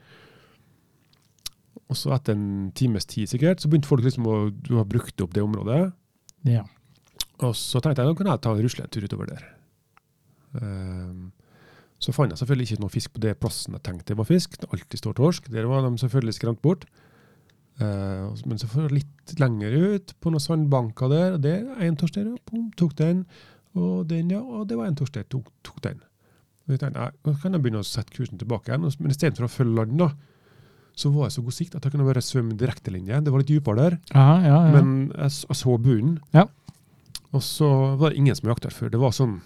Og så etter en times tid sikkert, så begynte folk liksom å du har brukt opp det området. Ja. Og så tenkte jeg nå kan jeg ta en tur utover der. Ehm, så fant jeg selvfølgelig ikke noe fisk på det plassen jeg tenkte det var fisk. Det alltid står torsk. Der var de selvfølgelig skremt bort. Eh, men så for litt lenger ut, på noen sandbanker der, og der er en torsk der, og tok den. Og den, ja, og det var en torsk der, tok, tok den. Og jeg tenkte, nei, nå kan jeg begynne å sette kursen tilbake igjen. Men istedenfor å følge land, da, så var jeg så god sikt at jeg kunne bare svømme direktelinje. Det var litt dypere der. Aha, ja, ja. Men jeg, jeg så bunnen. Ja. Og så var det ingen som jakta før. Det var sånn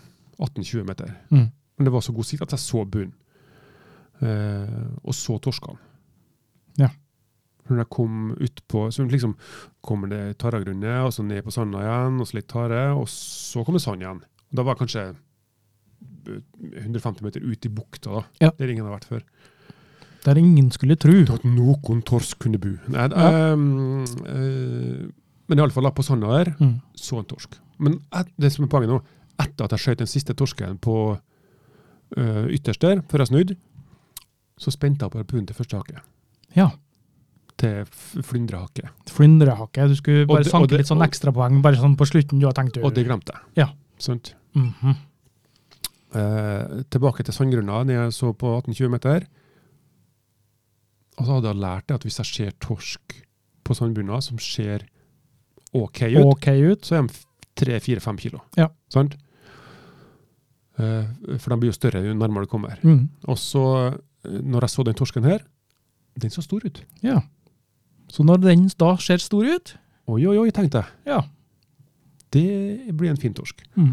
18-20 meter. Mm. Men det var så god sikt at jeg så bunnen. Eh, og så torskene. Ja. Når jeg kom utpå, så liksom kommer det tarragrunnet, og så ned på sanda igjen, og så litt tare, og så kommer sand igjen. Da var jeg kanskje eh, 150 meter ut i bukta, da, Ja. der ingen har vært før. Der ingen skulle tro. At noen torsk kunne bo. Nei, Ja. ehm, eh, men iallfall på sanda der Mm. så en torsk. Men det som er poenget nå, etter at jeg skjøt den siste torsken på uh, ytterst der, før jeg snudde, så spente jeg på harpunen til første hake. Ja. Til flyndrehake. Flyndrehake. Du skulle bare det- sanke det- litt sånn ekstrapoeng bare sånn på slutten. Du har tenkt Og det glemte jeg. Ja. Sant? Mm -hmm. uh, tilbake til sandgrunna, når jeg så på 18-20 meter. Og så hadde jeg lært det at hvis jeg ser torsk på sandbunna som ser OK ut, okay ut. så er de tre-fire-fem kilo. Ja. Sant? Eh, for de blir jo større jo nærmere du kommer. Mm. Og så, eh, når jeg så den torsken her, den så stor ut. Ja. Så når den da ser stor ut Oi, oi, oi, tenkte jeg. Ja. Det blir en fin torsk. Mm.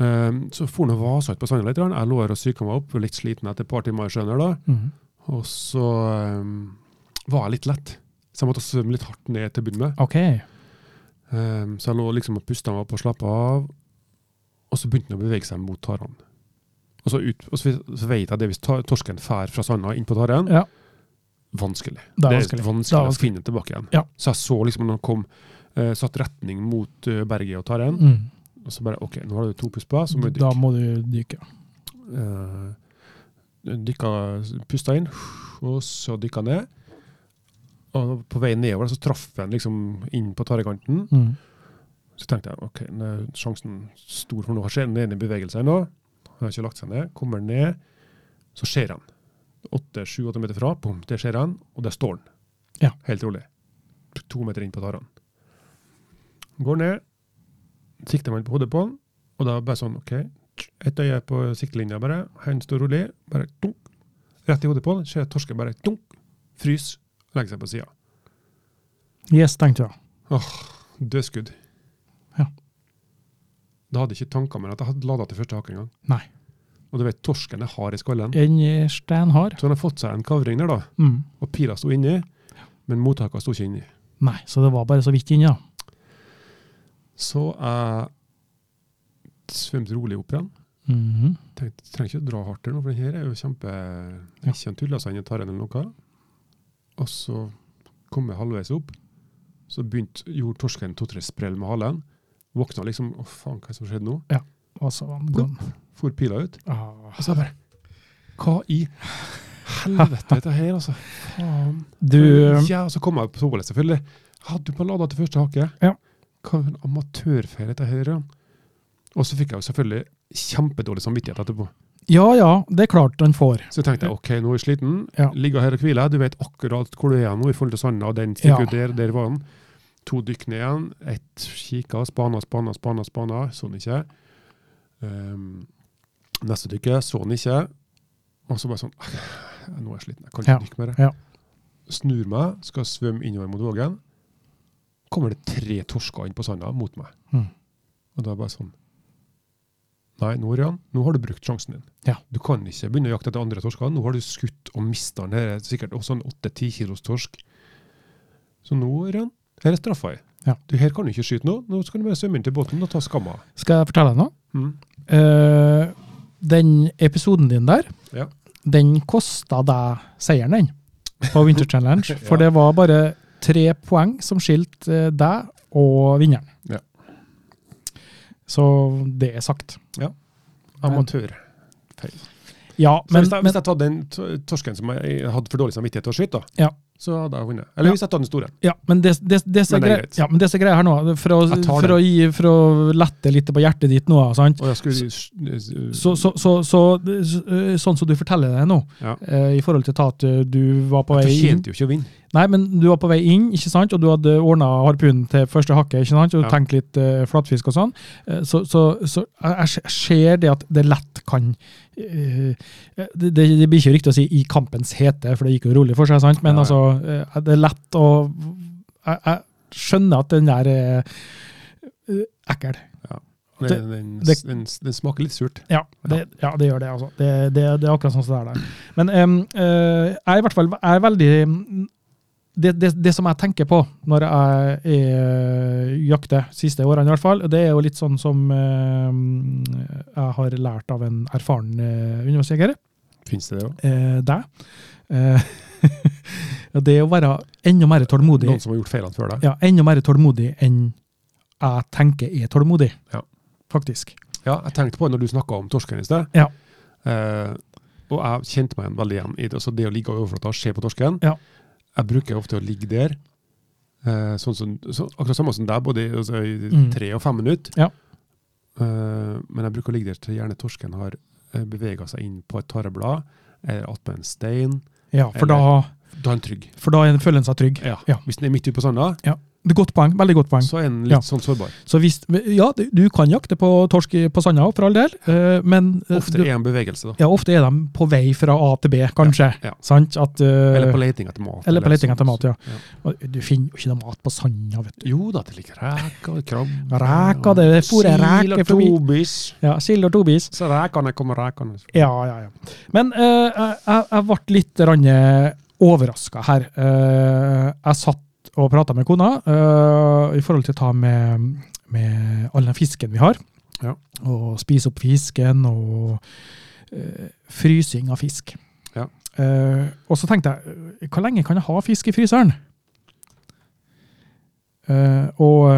Um, så for han og vasa ut på sanda litt. Jeg lå her og psyka meg opp, litt sliten etter et par timer i sjøen. da. Mm. Og så um, var jeg litt lett. Så jeg måtte svømme litt hardt ned til å begynne med. OK. Um, så jeg lå liksom og pusta meg opp og slappa av. Og så begynte han å bevege seg mot tarene. Og så, ut, og så, så vet jeg det hvis torsken fær fra sanda inn på taren, Ja. vanskelig. Det er Det vanskelig. er Det er vanskelig å vanskelig. finne den tilbake igjen. Ja. Så jeg så liksom når han kom, uh, satt retning mot uh, berget og taren, Mm. og så bare OK, nå har du to puss på, så må du Da må du dykke. Uh, dykka, pusta inn, og så dykka ned. Og på vei nedover så traff den liksom inn på tarekanten. Mm. Så tenkte jeg ok, er sjansen stor for noe. Skjer den i bevegelsen nå? Han har ikke lagt seg ned. Kommer ned, så ser han. Åtte-sju-åtte meter fra, bom, der ser han, og der står han. Ja. Helt rolig. To meter inn på tarene. Går ned, sikter man på hodet på han, og da bare sånn, ok, ett øye på siktelinja bare, han står rolig, bare dunk, rett i hodet på han, ser torsken bare dunk, frys, legger seg på sida. Yes, tenkte jeg. Åh, Dødskudd. Ja. Da hadde jeg ikke tanker med at jeg hadde lada til første hake engang. Nei. Og du vet, torsken er hard i skallen. Den er steinhard. Så han har fått seg en kavring der, da. Mm. Og pila sto inni, men mottaket sto ikke inni. Nei, så det var bare så vidt inni ja. Så jeg svømte rolig opp igjen. Mhm. Tenkte, jeg trenger ikke å dra hardt nå, for den her er jo kjempe Ja. Ikke en tullasand i taren eller noe. Og så kom jeg halvveis opp. Så begynte, gjorde torsken to-tre sprell med halen. Våkna liksom Å, faen, hva er det som skjedde nå? Ja, Og så var han gone. For pila ut. Ah. Og så bare Hva i helvete dette her, altså? Faen. Du Ja, og så kom jeg på toalettet, selvfølgelig. Hadde du på lada til første hake? Ja. Hva for en amatørfeil dette her er. Og så fikk jeg jo selvfølgelig kjempedårlig samvittighet etterpå. Ja ja, det er klart den får. Så tenkte jeg ok, nå er jeg sliten. Ja. Ligger her og hviler. Du vet akkurat hvor du er nå i forhold til sanda. Den stikker Ja. ut der, der var den. To dykk ned igjen. Ett kikka, spana, spana, spana, spana. Så han ikke. Um, neste dykket så han ikke. Og så bare sånn Nå er jeg sliten, jeg kan ikke Ja. dykke mer. Ja. Snur meg, skal svømme innover mot vågen. Kommer det tre torsker inn på sanda mot meg. Mm. Og da er bare sånn Nei, nå Rian, nå har du brukt sjansen din. Ja. Du kan ikke begynne å jakte etter andre torsker. Nå har du skutt og mista den. Her er sikkert også en 8-10 kilos torsk. Så nå, Ørjan, her er straffa. Ja. Du, her kan du ikke skyte nå. Nå skal du bare svømme inn til båten og ta skamma. Skal jeg fortelle deg noe? Mm. Uh, den episoden din der, Ja. den kosta deg seieren, den, på Winter Challenge. For Ja. det var bare tre poeng som skilte eh, deg og vinneren. Ja. Så det er sagt. Ja, Så men, hvis, jeg, men hvis jeg tar den torsken som jeg hadde for dårlig samvittighet til å skyte, da, Ja. Så hadde jeg vunnet. Eller hvis jeg tar den store. Ja, men det, det, det, som er greit. ja, men det som er greia her nå, for å, for, å gi, for å lette litt på hjertet ditt nå, sant? Skulle Så, så, så, så, så, sånn som du forteller det nå, Ja. eh, i forhold til at eh, du var på vei inn fortjente jo ikke å vinne. Nei, men du var på vei inn, ikke sant? og du hadde ordna harpunen til første hakket, ikke sant? og Ja. tenkt litt uh, flatfisk og sånn. Eh, så, så, så jeg jeg ser det at det lett kan uh, det, det, det blir ikke riktig å si 'i kampens hete', for det gikk jo rolig for seg, sant? men Ja, ja. altså, eh, det er lett å jeg, jeg skjønner at den der er eh, ekkel. Den, Det- den, det- den, den smaker litt surt. Ja, det, ja, det gjør det. altså. Det, det, det er akkurat sånn som det er der. Men um, eh, jeg er i hvert fall er veldig det, det, det som jeg tenker på når jeg er jakter, siste årene i hvert fall, det er jo litt sånn som eh, jeg har lært av en erfaren eh, undervannsjeger. Fins det det òg? Eh, deg. Eh, det er å være enda mer tålmodig. Noen som har gjort feilene før deg? Ja, enda mer tålmodig enn jeg tenker er tålmodig. Ja. Faktisk. Ja, jeg tenkte på det når du snakka om torsken i sted. Ja. Eh, og jeg kjente meg veldig igjen i det. Altså det å ligge over overflata og se på torsken. Ja. Jeg bruker ofte å ligge der, eh, sånn som, så, akkurat samme som deg, både i, altså, i Mm. tre og fem minutter. Ja. Eh, men jeg bruker å ligge der til gjerne torsken har uh, bevega seg inn på et tareblad, eller attpå en stein. Ja, for, Eller- da, Da er han trygg. for da føler en seg trygg. Ja. Ja. Hvis den er midt ute på sanda, ja. Det er godt poeng. Veldig godt poeng. så er den litt Ja. sånn sårbar. Så hvis, ja, du- kan jakte på torsk på sanda, for all del, eh, men eh, Ofte er en bevegelse, da. ja, ofte er de på vei fra A til B, kanskje. Ja. Sant? At, uh, Eller på leting etter mat. eller på leting etter mat, ja. Du finner jo ikke noe mat på sanda, vet du. Jo da, det ligger reker, krabbe Reker, det er fôret reker forbi. Sild og tobis. Ja, Sild og tobis. Så rekene kommer rekene. Ja, ja, ja. Men uh, jeg, jeg, ble litt overraska her. Eh, jeg satt og prata med kona eh, i forhold til å ta med, med all den fisken vi har. Ja. Og spise opp fisken og eh, frysing av fisk. Ja. Og så tenkte jeg, hvor lenge kan jeg ha fisk i fryseren? Og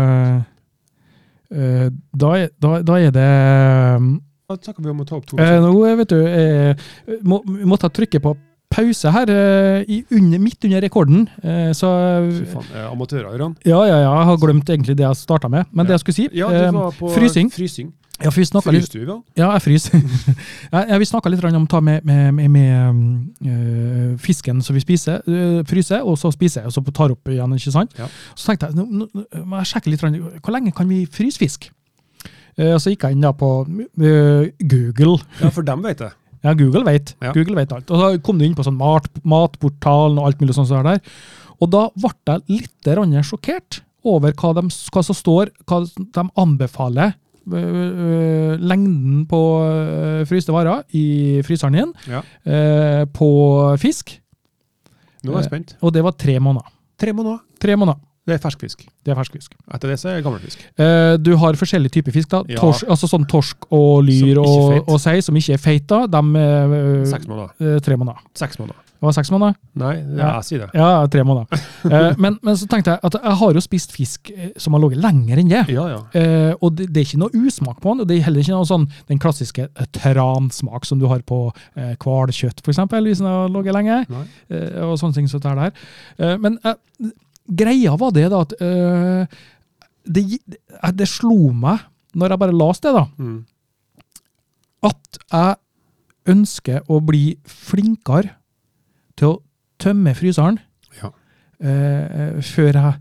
da, da, da er det Da snakker vi om å ta opp to. Nå, vet du, eh, må, måtte jeg trykke på pause her, eh, i under, midt under rekorden. Eh, så Fy faen, eh, Ørjan. ja, ja, ja, jeg har glemt egentlig det jeg starta med. Men det jeg skulle si Ja, det var på frysing. frysing. ja, for vi snakket litt, du, ja, jeg fryser. ja, ja, vi snakka litt om å ta med, med, med, med eh, fisken som vi spiser, eh, fryser, og så spiser, og så tar opp igjen. ikke sant? Ja. Så tenkte jeg nå, må jeg sjekke litt, hvor lenge kan vi fryse fisk? Eh, og så gikk jeg inn da på eh, Google. Ja, for dem vet jeg. Ja, Google vet. Ja. Google vet alt. Og så kom du inn på sånn mat, matportalen og alt mulig sånt der. Og da ble jeg litt sjokkert over hva, de, hva som står, hva de anbefaler lengden på fryste varer i fryseren din Ja. på fisk. Nå er jeg Eh, spent. Og det var tre måneder. Tre måneder. Tre måneder. Det er ferskfisk. Det er fersk fisk. Etter det så er det gammelfisk. Eh, du har forskjellige typer fisk. da. Ja. Torsk, altså sånn torsk og lyr og, feit. og sei, som ikke er feit. da. De er øh, Seks måneder. øh, tre måneder. Seks måneder. Det var seks måneder? Nei, det Ja. jeg sier det. Ja, tre måneder. Eh, men, men så tenkte jeg at jeg har jo spist fisk eh, som har ligget lenger enn det. Ja, ja. Eh, og det, det er ikke noe usmak på den. og Det er heller ikke noe sånn den klassiske eh, transmak som du har på eh, hvalkjøtt, f.eks., hvis den har ligget lenge. Nei. Eh, og sånne ting som det er der. Eh, men eh, greia var det da at øh, det, det slo meg, når jeg bare leste det, da, Mm. at jeg ønsker å bli flinkere til å tømme fryseren Ja. øh, før jeg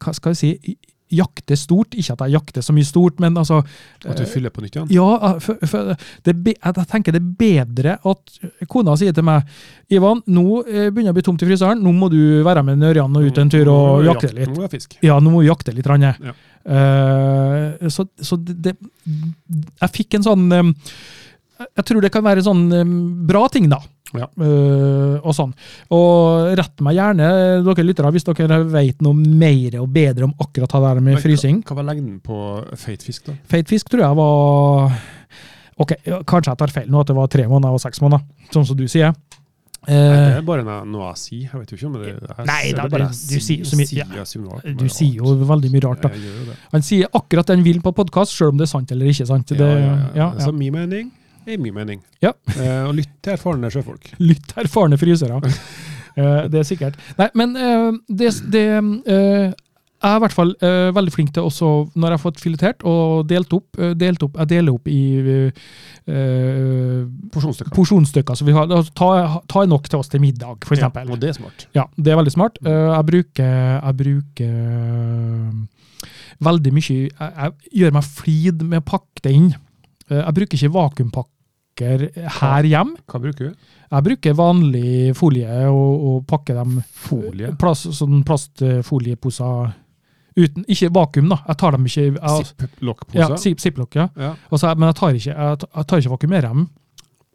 hva skal jeg si, jakter stort. Ikke at jeg jakter så mye stort, men altså At du eh, fyller på nytt igjen? ja, for, for det, jeg tenker det er bedre at kona sier til meg Ivan, nå eh, begynner det å bli tomt i fryseren, nå må du være med Ørjan og ut en tur og jakte litt. Nå må fisk. Ja, nå må vi jakte litt. Ja. Uh, så så det, det Jeg fikk en sånn eh, Jeg tror det kan være sånn eh, bra ting, da. Ja. Uh, og sånn. Og rett meg gjerne, dere lyttere, hvis dere vet noe mer og bedre om akkurat det der med Men frysing. Hva, var lengden på feit fisk, da? Feit fisk tror jeg var Ok, kanskje jeg tar feil nå, at det var tre måneder og seks måneder, sånn som du sier. Nei, Eh, det er bare noe, jeg sier. Jeg vet jo ikke om det jeg, Nei, det er bare du sier så mye- ja. du sier jo veldig mye rart, da. Han sier akkurat det han vil på podkast, sjøl om det er sant eller ikke sant. Det, ja, ja, ja. ja, ja. Så min mening er min mening. Ja. Eh, og lytt til erfarne sjøfolk. Lytt til erfarne frysere. Eh, det er sikkert. Nei, men eh, det, det eh, Jeg er i hvert fall eh, veldig flink til også, når jeg har fått filetert og delt opp, eh, delt opp Jeg deler opp i eh, Porsjonsstykker. porsjonsstykker. Så vi har, altså, ta, ta nok til oss til middag, for Ja, og det er smart. Ja, det er veldig smart. Eh, jeg bruker, jeg bruker veldig mye jeg, jeg gjør meg flid med å pakke det inn. Jeg bruker ikke vakuumpakker her hjemme. Hva bruker du? Jeg bruker vanlig folie og, og pakker dem Folie? Plast, sånn plastfolieposer uten Ikke vakuum, da. Jeg tar dem ikke jeg, Ja, ziplock, ja. Ja. Og så- men jeg tar ikke, jeg, tar- jeg tar ikke vakuumere dem.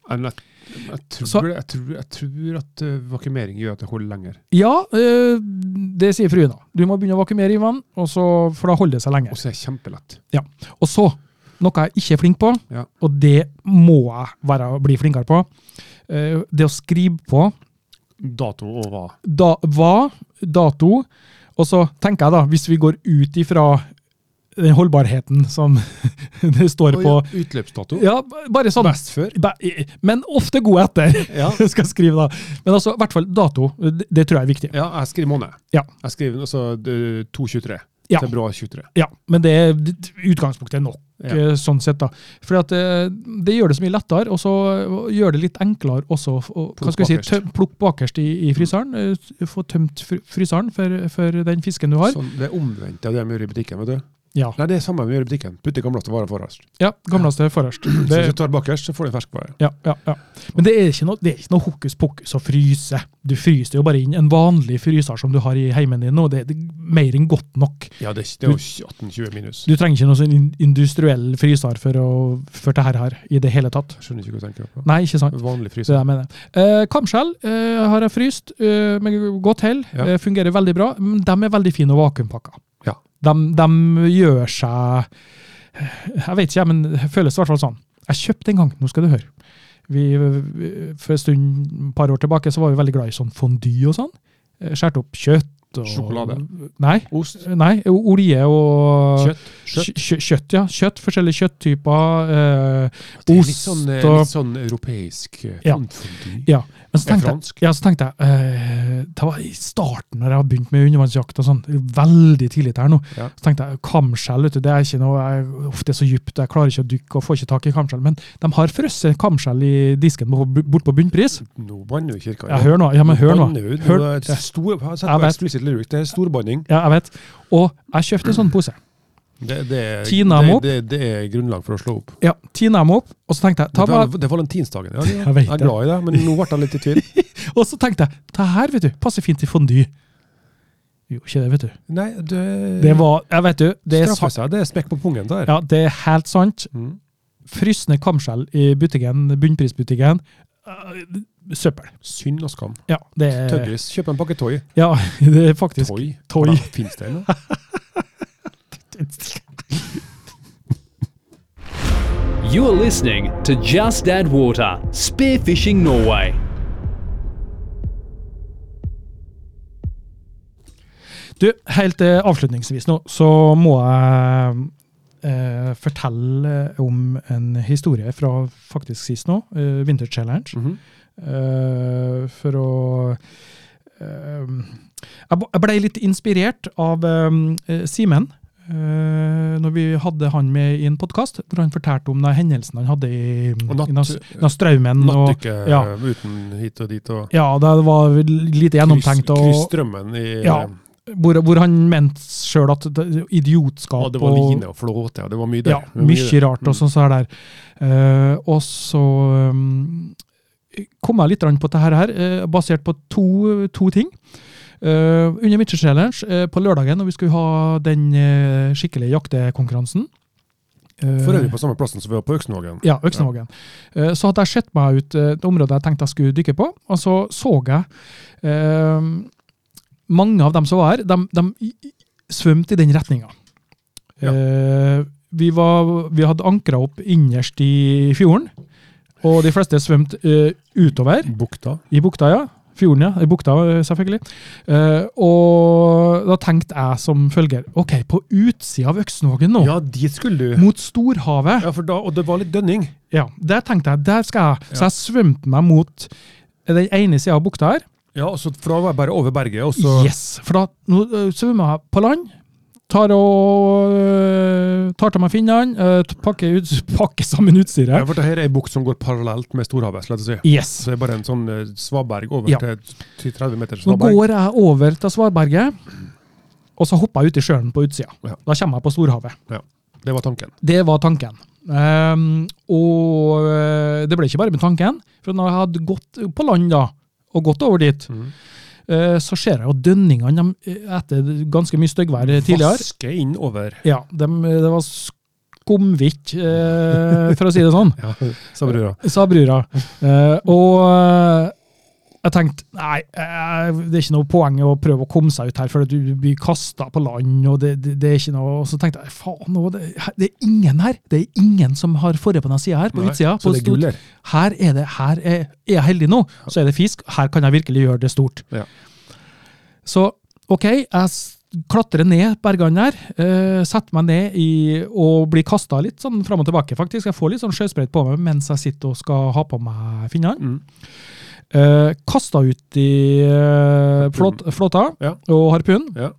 Jeg tror, Så- jeg tror, jeg tror at uh, vakumering gjør at det holder lenger. Ja, eh, det sier fruen. da. Du må begynne å vakumere i vann, for da holder det seg lenger. Og så er det kjempelett. Ja. Og så, noe jeg ikke er flink på, Ja. og det må jeg være, bli flinkere på, eh, det å skrive på Dato og hva? da, hva, dato, og så tenker jeg da, hvis vi går ut ifra den holdbarheten som det står på ja, Utløpsdato? Ja, bare sånn. Best før? Men ofte god etter, Ja. skal jeg skrive da. Men altså, i hvert fall dato, det, det tror jeg er viktig. ja, jeg skriver måned. Ja. Jeg skriver altså 223. Ja. Februar 23. Ja, men det utgangspunktet er nok, Ja. eh, sånn sett da. For at eh, det gjør det så mye lettere, og så gjør det litt enklere også å hva Plukk skal jeg si, tøm, plukk bakerst i, i fryseren. eh, Få tømt fryseren for, for den fisken du har. Sånn, det er omvendt av det de gjør i butikken. vet du? Ja, Nei, det er samme vi gjør i butikken. Putter gamleste varer forrest. ja gamleste forrest. Så Det, hvis du tar bakerst, så får du ferskvare. ja, ja, ja. Men det er ikke noe, det er ikke noe hokus pokus å fryse. Du fryser jo bare inn en vanlig fryser som du har i heimen din, og det er mer enn godt nok. Ja, det er, det jo 18-20 minus. Du trenger ikke noen sånn industriell fryser for, å, for det her, her i det hele tatt. Skjønner ikke hva du tenker på. Nei, ikke sant? Vanlig Det er det fryser. jeg mener. Eh, kamskjell eh, har jeg fryst eh, med godt hell. Ja. Eh, fungerer veldig bra. De er veldig fine og vakuumpakka. Ja. De, de gjør seg Jeg vet ikke, men det føles i hvert fall sånn. Jeg kjøpte en gang, nå skal du høre. Vi, for et par år tilbake, så var vi veldig glad i sånn fondue og sånn. Eh, Skjært opp kjøtt og Sjokolade. Nei, Ost. nei olje og Kjøtt. Kjøtt. kjø, kjøtt ja. Kjøtt, forskjellige kjøtttyper. Eh, Det er litt sånn, eh, litt sånn europeisk fondue. Ja. Ja, men så tenkte, jeg, ja, så tenkte jeg eh, Det var i starten når jeg hadde begynt med undervannsjakt og sånn, veldig tidlig her nå. Ja. Så tenkte jeg kamskjell, vet du, det er ikke noe jeg, ofte er så dypt, jeg klarer ikke å dykke og får ikke tak i kamskjell. Men de har frosset kamskjell i disken bort på bunnpris. Nå banner du kirka. Ja, hør nå. Ja, men hør nå. Hør- stor, Jeg vet. Det er storbanning. Ja, jeg vet. Og jeg kjøpte en sånn pose. Det, det, er- Tina dem opp. det, det, det er grunnlag for å slå opp. Ja, Tina dem opp, og så tenkte jeg ta det, bare, det er valentinsdagen. Ja, Jeg jeg er glad i det, men nå ble jeg litt i tvil. Og så tenkte jeg det her, vet du, passer fint til fondue. Jo, ikke det, vet du. Nei, det, Det var Jeg vet du, det er, straffer seg. Det er smekk på pungen der. ja, det er helt sant. Mm. frysne kamskjell i butikken, bunnprisbutikken. øh, Søppel. Synd og skam. Ja, det er, Tøggis. Kjøp en pakke Toy. ja, det er faktisk Toy? Toy. Fins det ennå? You are listening to Just Add Water Spearfishing Norway. Du, helt eh, avslutningsvis nå, så må jeg eh, fortelle om en historie fra faktisk sist nå, eh, Winter Challenge. Mhm. Eh, for å eh, Jeg ble litt inspirert av eh, Simen. Eh, når vi hadde han med i en podkast, hvor han fortalte om hendelsen han hadde i, Og natt- i Nas- Nastraumen. og- Nattdykke ja. uten hit og dit. og Ja, det var lite gjennomtenkt. Kryss, kryss strømmen i Ja, hvor, hvor han mente sjøl at idiotskap Og det var line og flåte, og det var mye der. Ja, mye der. rart og sånn så er der. Uh, og så um, kom jeg litt på dette her, eh, basert på to, to ting. Eh, under Winter Challenge eh, på lørdagen, når vi skulle ha den uh, skikkelige jaktekonkurransen For øvrig på samme plassen som vi var på Øksnevågen. ja, Øksnevågen. Eh, Så hadde jeg sett meg ut eh, et område jeg tenkte jeg skulle dykke på, og så så jeg mange av dem som var her, de, de svømte i den retninga. Ja. Vi, var, vi hadde ankra opp innerst i fjorden, og de fleste svømte utover Bukta. i bukta, ja. Fjorden, ja. I bukta, eh, selvfølgelig. Uh, og da tenkte jeg som følger OK, på utsida av Øksenvågen nå, Ja, dit skulle du. mot storhavet Ja, for da, Og det var litt dønning. ja, der tenkte jeg, der skal jeg. Så jeg svømte meg mot den ene sida av bukta her. Ja, og så For da var jeg bare over berget, og så Yes, For da nå, øh, svømmer jeg på land. Tar og øh, tar til meg finnene, øh, pakker, ut, pakker sammen ja, for her er ei bukt som går parallelt med storhavet. så la si. Yes. Så det er bare en sånn eh, svaberg over Ja. til til 30 meter svaberg? Nå går jeg over til svaberget, og så hopper jeg ut i sjøen på utsida. Ja. Da kommer jeg på storhavet. Ja. Det var tanken. Det var tanken. Um, og øh, det ble ikke bare med tanken, for når jeg hadde gått på land da, og gått over dit, Mhm. Eh, så ser jeg jo dønningene de, etter ganske mye styggvær tidligere. Vaske inn over. Ja, de, det var skumhvitt, eh, for å si det sånn. Ja, sa brura. Sa brura. Eh, og eh, jeg tenkte nei, eh, det er ikke noe poeng å prøve å komme seg ut her, for du blir kasta på land. og det, det, det er ikke noe, og Så tenkte jeg faen, det, det er ingen her Det er ingen som har forre på denne sida her, på utsida. Så på det er gull her? her er det, her er, er jeg heldig nå, så er det fisk. Her kan jeg virkelig gjøre det stort. Ja. Så ok, jeg klatrer ned bergene der, Uh, setter meg ned i, og blir kasta litt sånn fram og tilbake, faktisk. Jeg får litt sånn sjøsprøyt på meg mens jeg sitter og skal ha på meg finnene. Mm. Eh, kasta ut i eh, flåt, flåta Ja. og harpun. Ja.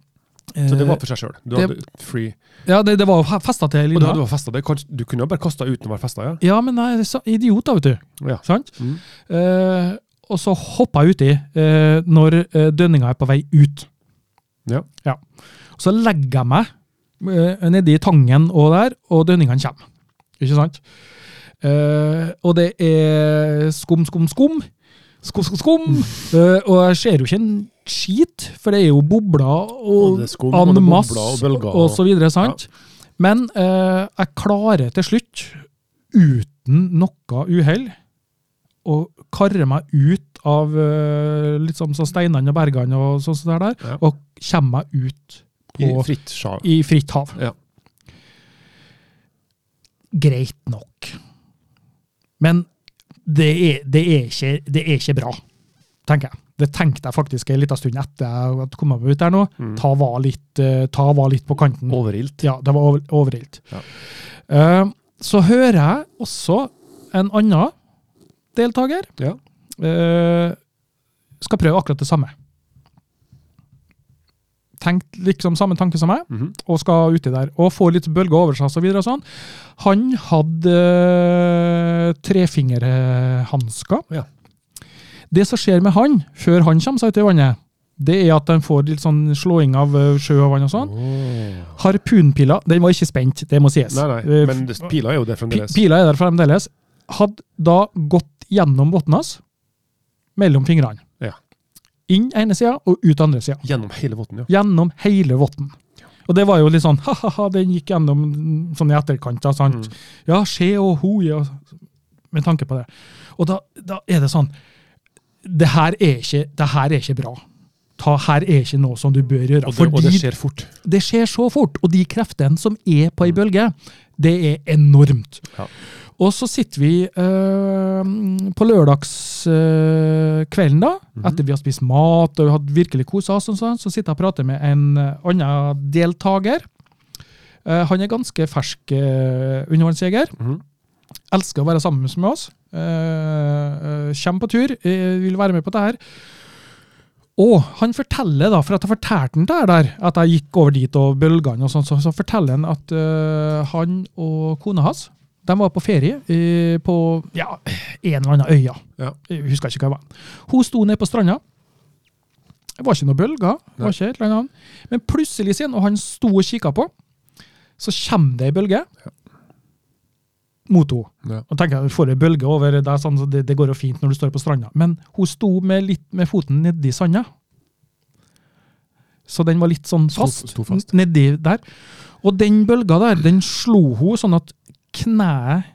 Så det var for seg sjøl. Du det- hadde free. Ja, det, det var festa til lina. du, festet det. Du kunne bare kasta uten å være festa, ja? Ja, men er så idiot, da, vet du. Ja. Sant? Mm. Eh, og så hoppa jeg uti eh, når eh, dønninga er på vei ut. Ja. Så legger jeg meg eh, nedi tangen og der, og dønningene kommer. Ikke sant? Eh, og det er skum, skum, skum. Skum, skum, skum. Uh, og jeg ser jo ikke en skit, for det er jo bobler Og og en masse og så videre. sant? Men uh, jeg klarer til slutt, uten noe uhell, å karre meg ut av uh, sånn så steinene og bergene og sånn som det er der, Ja. og kommer meg ut I fritt i fritt hav. Ja. Greit nok. Men det er, det, er ikke, det er ikke bra, tenker jeg. Det tenkte jeg faktisk en liten stund etter jeg hadde kommet meg ut der nå. Mm. Ta var litt, eh, ta var litt på kanten. Overilt. Ja, det var over, overilt. Ja. Uh, så hører jeg også en annen deltaker Ja. Uh, skal prøve akkurat det samme. Tenkt liksom samme tanke som meg, Mhm. og skal uti der. Og får litt bølger over seg videre og sånn. Han hadde uh, trefingerhansker. Ja. Det som skjer med han, før han kommer seg ut i vannet, det er at han får litt sånn slåing av eh, sjø og vann og sånn. Oh. Harpunpila, den var ikke spent, det må sies. Nei, nei, Eh, men pila er jo der fremdeles. Pila er der fremdeles. Hadde da gått gjennom bunnen hans, mellom fingrene. Inn ene sida og ut andre sida. Gjennom hele votten, ja. Gjennom hele votten. Og det var jo litt sånn ha-ha-ha, den gikk gjennom sånn i etterkant. Da, sant? Mm. Ja, skje og ho, ja, med tanke på det. Og da, da er det sånn det her, er ikke, det her er ikke bra. Ta, her er ikke noe som du bør gjøre. Og det, og det skjer fort. det skjer så fort, og de kreftene som er på ei bølge, det er enormt. Ja. Og så sitter vi øh, på lørdagskvelden, da, etter vi har spist mat og hadde virkelig kosa oss, og sånn, så sitter jeg og prater med en eh, annen deltaker. Uh, han er ganske fersk uh, undervannsjeger. Mhm. Elsker å være sammen med oss. Uh, Kommer på tur, eh, vil være med på det her. Og han forteller, da, for at jeg fortalte han det her der, at jeg gikk over dit og bølgene og sånn, så, så forteller han at eh, han og kona hans de var på ferie eh, på ja, en eller annen øya. Ja. Jeg husker ikke hva det var. Hun sto nede på stranda. Det var ikke noe bølger. var ikke et eller annet. Men plutselig, siden, han sto og kikka på, så kommer det ei bølge mot henne. Ja. Og tenker jeg, får ei bølge over, det, er sånn, så det, det går jo fint når du står på stranda. Men hun sto med, litt, med foten nedi sanda. Så den var litt sånn fast, sto fast. nedi der. Og den bølga der, den slo hun sånn at kneet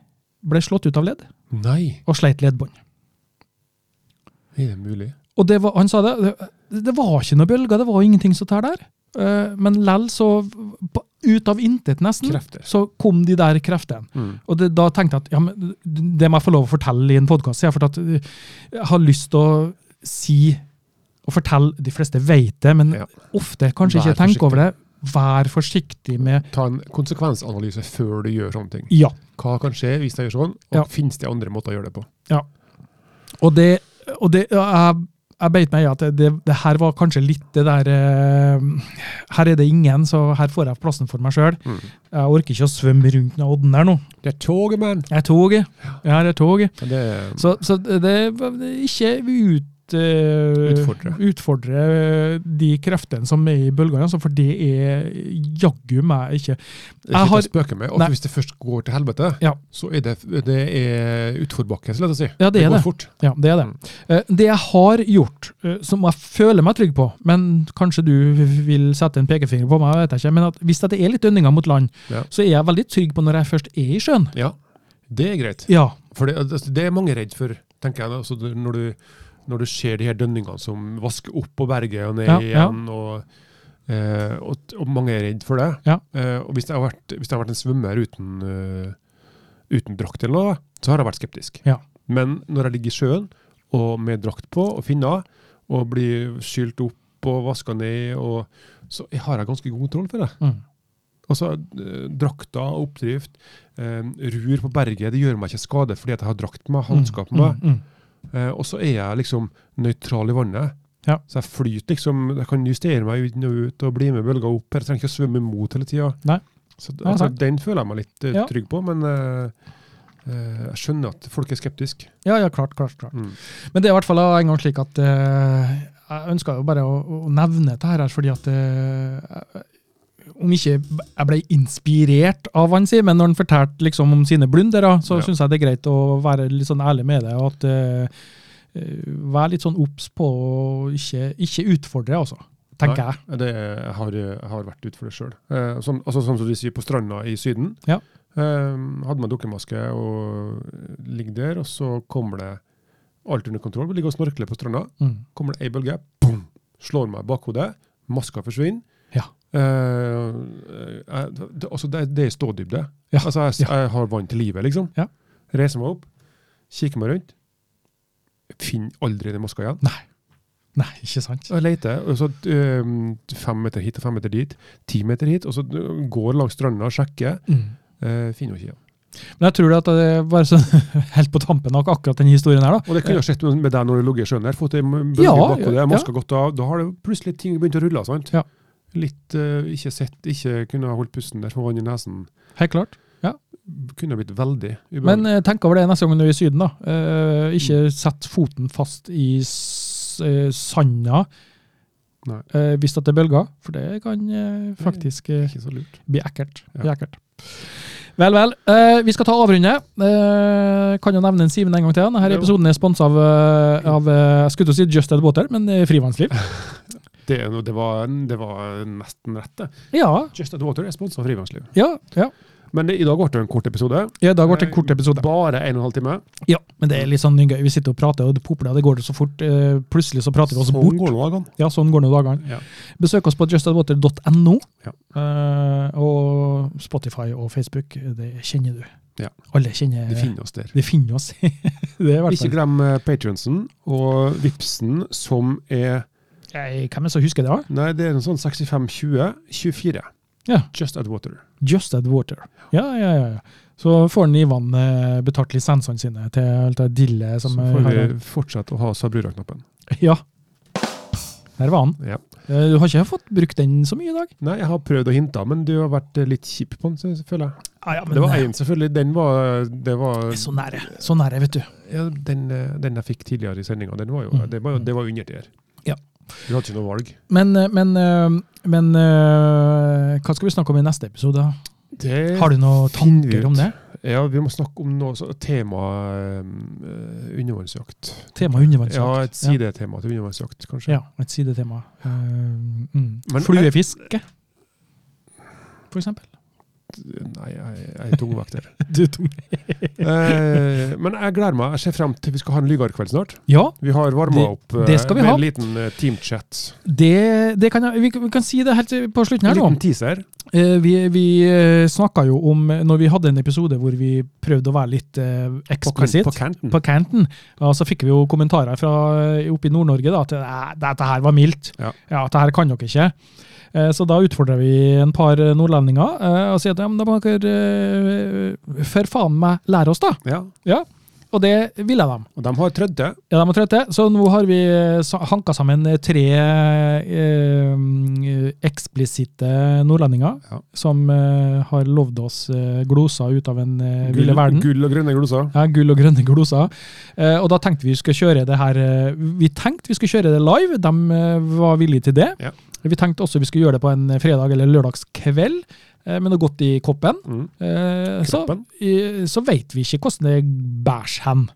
ble slått ut av ledd, Nei, og sleit leddbånd. er det mulig? Og det var, han sa det, det, var ikke noe bølger, det var ingenting som tar der. Eh, Men lell så, ut av intet nesten, Krefter. så kom de der kreftene. Mm. Og det, da tenkte jeg at ja, men, det må jeg få lov å fortelle i en podkast. Jeg, jeg har lyst til å si og fortelle De fleste vet det, men Ja. ofte kanskje Vær ikke tenker over det. Vær forsiktig med Ta en konsekvensanalyse før du gjør sånne ting. Ja. Hva kan skje hvis jeg gjør sånn, og Ja. finnes det andre måter å gjøre det på? Og det, og det jeg, jeg beit meg i at det, det her var kanskje litt det der uh, Her er det ingen, så her får jeg plassen for meg sjøl. Mm. Jeg orker ikke å svømme rundt den odden der nå. Det er toget, mann! Det er toget. Ja, det er toget. Det, Så, så det, er ikke eh, Utfordre. utfordre de kreftene som er i bølgene, altså, for det er jaggu meg ikke Det Jeg har- spøke med. Nei. at Hvis det først går til helvete, Ja. så er det, det er utforbakke, så lett å si. Ja, det er går det. fort. Ja, det er det. Eh, Det jeg har gjort, uh, som jeg føler meg trygg på, men kanskje du vil sette en pekefinger på meg, vet jeg ikke, men at hvis det er litt dønninger mot land, Ja. så er jeg veldig trygg på når jeg først er i sjøen. Ja, det er greit. Ja, For det, altså, det er mange redd for, tenker jeg. Altså, når, du, når du ser de her dønningene som vasker opp på berget og ned Ja, ja. igjen, og, eh, og, og mange er redd for det. Ja. Eh, og hvis jeg har vært, hvis jeg har vært en svømmer uten, uh, uten drakt eller noe, så har jeg vært skeptisk. Ja. Men når jeg ligger i sjøen og med drakt på og finner, og blir skylt opp og vaska ned, og, så har jeg ganske god kontroll for det. mm. Altså, eh, drakta, oppdrift, eh, rur på berget, det gjør meg ikke skade fordi jeg har drakt på meg, hansker på meg. Mm, mm, og så er jeg liksom nøytral i vannet. Ja. Så jeg flyter liksom, jeg kan justere meg inn og ut og bli med bølga opp. Jeg trenger ikke å svømme imot hele tida. Så altså, den føler jeg meg litt eh, Ja. trygg på, men eh, eh, jeg skjønner at folk er skeptiske. Ja, ja, klart, klart, klart. Mm. Men det er i hvert fall en gang slik at uh, jeg ønsker jo bare å, å nevne dette her, fordi at eh, om ikke jeg ble inspirert av han, sier, men når han fortalte liksom om sine blundere, så Ja. syns jeg det er greit å være litt sånn ærlig med det. og at uh, eh, Være litt sånn obs på å ikke, ikke utfordre, altså. Tenker jeg. Det, har, har vært utfordret det sjøl. Uh, sånn, altså, sånn som de sier på stranda i Syden. Ja. Uh, hadde man dukkemaske og ligger der, og så kommer det alt under kontroll. Vi ligger og snorkler på stranda. Mm. kommer det ei bølge, boom, slår meg i bakhodet, maska forsvinner. Ja. Eh, eh, det, altså det, det er stådybde. Ja, Altså jeg, jeg har vann til livet, liksom. Ja. Reiser meg opp, kikker meg rundt. Finner aldri den moska igjen. Nei, Nei, ikke sant? Jeg leter, og så eh, fem meter hit og fem meter dit, ti meter hit, og så går langs stranda og sjekker. Mm. eh, finner ikke igjen. Men jeg tror det at det var sånn helt på tampen av akkurat den historien her, da. Og det kunne ha skjedd med deg når du lå i sjøen der. Fått ei Ja, ja, maska gått av. Da har det plutselig ting begynt å rulle. sant? Ja. Litt uh, ikke sett, ikke kunne ha holdt pusten der, foran i nesen. Helt klart. Ja. Kunne blitt veldig ubehagelig. Men uh, tenk over det neste gang du er i Syden. da. Uh, ikke sett foten fast i sanda hvis det er bølger, for det kan faktisk bli ekkelt. Ja. Bli ekkelt. Vel, vel. Eh, vi skal ta avrunde. Eh, kan jo nevne en Simen en gang til. Denne episoden er sponsa av, av jeg skulle til å si Just Ed Water, men Frivannsliv. Det, det, var, det var nesten rett, det. Ja, Just at Water er sponsa av Frivannsliv. ja, ja. Men det, i dag ble det en kort episode. ja dag ble det en kort episode. Bare en og en halv time. Ja, men det er litt sånn gøy. Vi sitter og prater, og det popler, det går det så fort. Eh, plutselig så prater vi oss Sånn bort. går noen. Ja, sånn går det dagene. Ja. Besøk oss på justadwater.no. Ja. Eh, og Spotify og Facebook, det kjenner du. Ja. Alle kjenner De finner oss der. De finner oss. det Ikke glem Patronsen og Vipsen, som er Jeg, hvem er det som husker det? da? Nei, det er en sånn 65-20-24. Ja. Just at Water. Just at Water. Ja, ja, ja. ja. Så får den Ivan eh, betalt lisensene sine til alt det dillet som Så eh, får vi fortsette å ha Sabrura-knappen. Ja. Der var han. Ja. Eh, Du har ikke fått brukt den så mye i dag? Nei, jeg har prøvd å hinte, men du har vært eh, litt kjip på den, føler jeg. Ah, ja, Det var én, selvfølgelig. Den var, det var så nære, så nære, vet du. ja, den, eh, den jeg fikk tidligere i sendinga, den var jo, Mm. det var, jo- det var undertier. Ja. Vi hadde ikke noe valg. Men, eh, men, eh, men eh, hva skal vi snakke om i neste episode? Det Har du noen tanker om det? Ja, vi må snakke om noe så, tema uh, undervannsjakt. Tema undervannsjakt. Ja, et sidetema til undervannsjakt, kanskje. Ja, et sidetema. Uh, mm. Fluefiske, for eksempel. Nei, jeg, jeg er tungvekter. Du er tung. Eh, men jeg gleder meg. Jeg ser frem til vi skal ha en Lygarkveld snart. Ja, Vi har varma opp eh, det skal vi med ha. en liten eh, teamchat. det, det kan jeg, vi, vi kan si det helt på slutten En her nå. liten teaser. Eh, vi vi snakka jo om, når vi hadde en episode hvor vi prøvde å være litt eh, På, kan, eksplisitt på kanten. på Canton. Ja, så fikk vi jo kommentarer fra eh, oppe i Nord-Norge da, at "Nei, dette her var mildt. Ja. Ja, dette her kan dere ikke. Eh, Så da utfordrer vi en par nordlendinger eh, og sier at ja, men da må dere eh, for faen meg lære oss, da. Ja. Ja. og det ville de. Og de har trødde. Ja, de har trøtt det, så nå har vi hanka sammen tre eh, eksplisitte nordlendinger Ja. som eh, har lovd oss eh, gloser ut av en eh, ville verden. gull og grønne gloser. Ja, gull og grønne gloser. Eh, og da tenkte vi skulle kjøre det her eh, Vi tenkte vi skulle kjøre det live, de eh, var villige til det. Ja. Vi tenkte også vi skulle gjøre det på en fredag eller lørdagskveld, men det har gått i koppen. Mm. Eh, så, så vet vi ikke hvordan det bærs hen,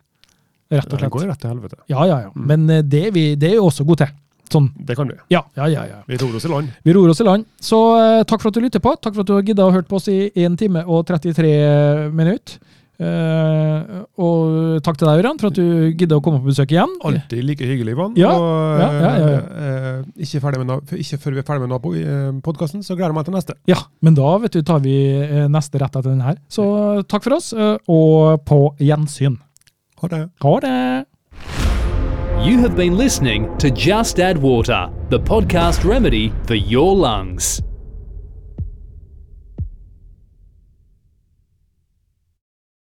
rett og Det slett. går rett til helvete. Ja, ja, ja. Mm. Men eh, det er vi det er også gode til. Sånn. Det kan vi. Ja, ja, ja. ja. Vi ror oss i land. Vi ror oss i land. Så eh, takk for at du lytter på. Takk for at du har gidda å hørt på oss i 1 time og 33 minutter. Eh, og takk til deg, Ørjan, for at du gidder å komme på besøk igjen. Alltid like hyggelig, Ivan. Ja, Og, ja, ja, ja, eh, ikke, med, ikke før vi er ferdig med podkasten, så gleder jeg meg til neste. Ja, men da vet du, tar vi eh, neste rett etter den her. Så takk for oss, eh, og på gjensyn. Ha det. Ha det! You have been listening to Just Add Water, the podcast remedy for your lungs.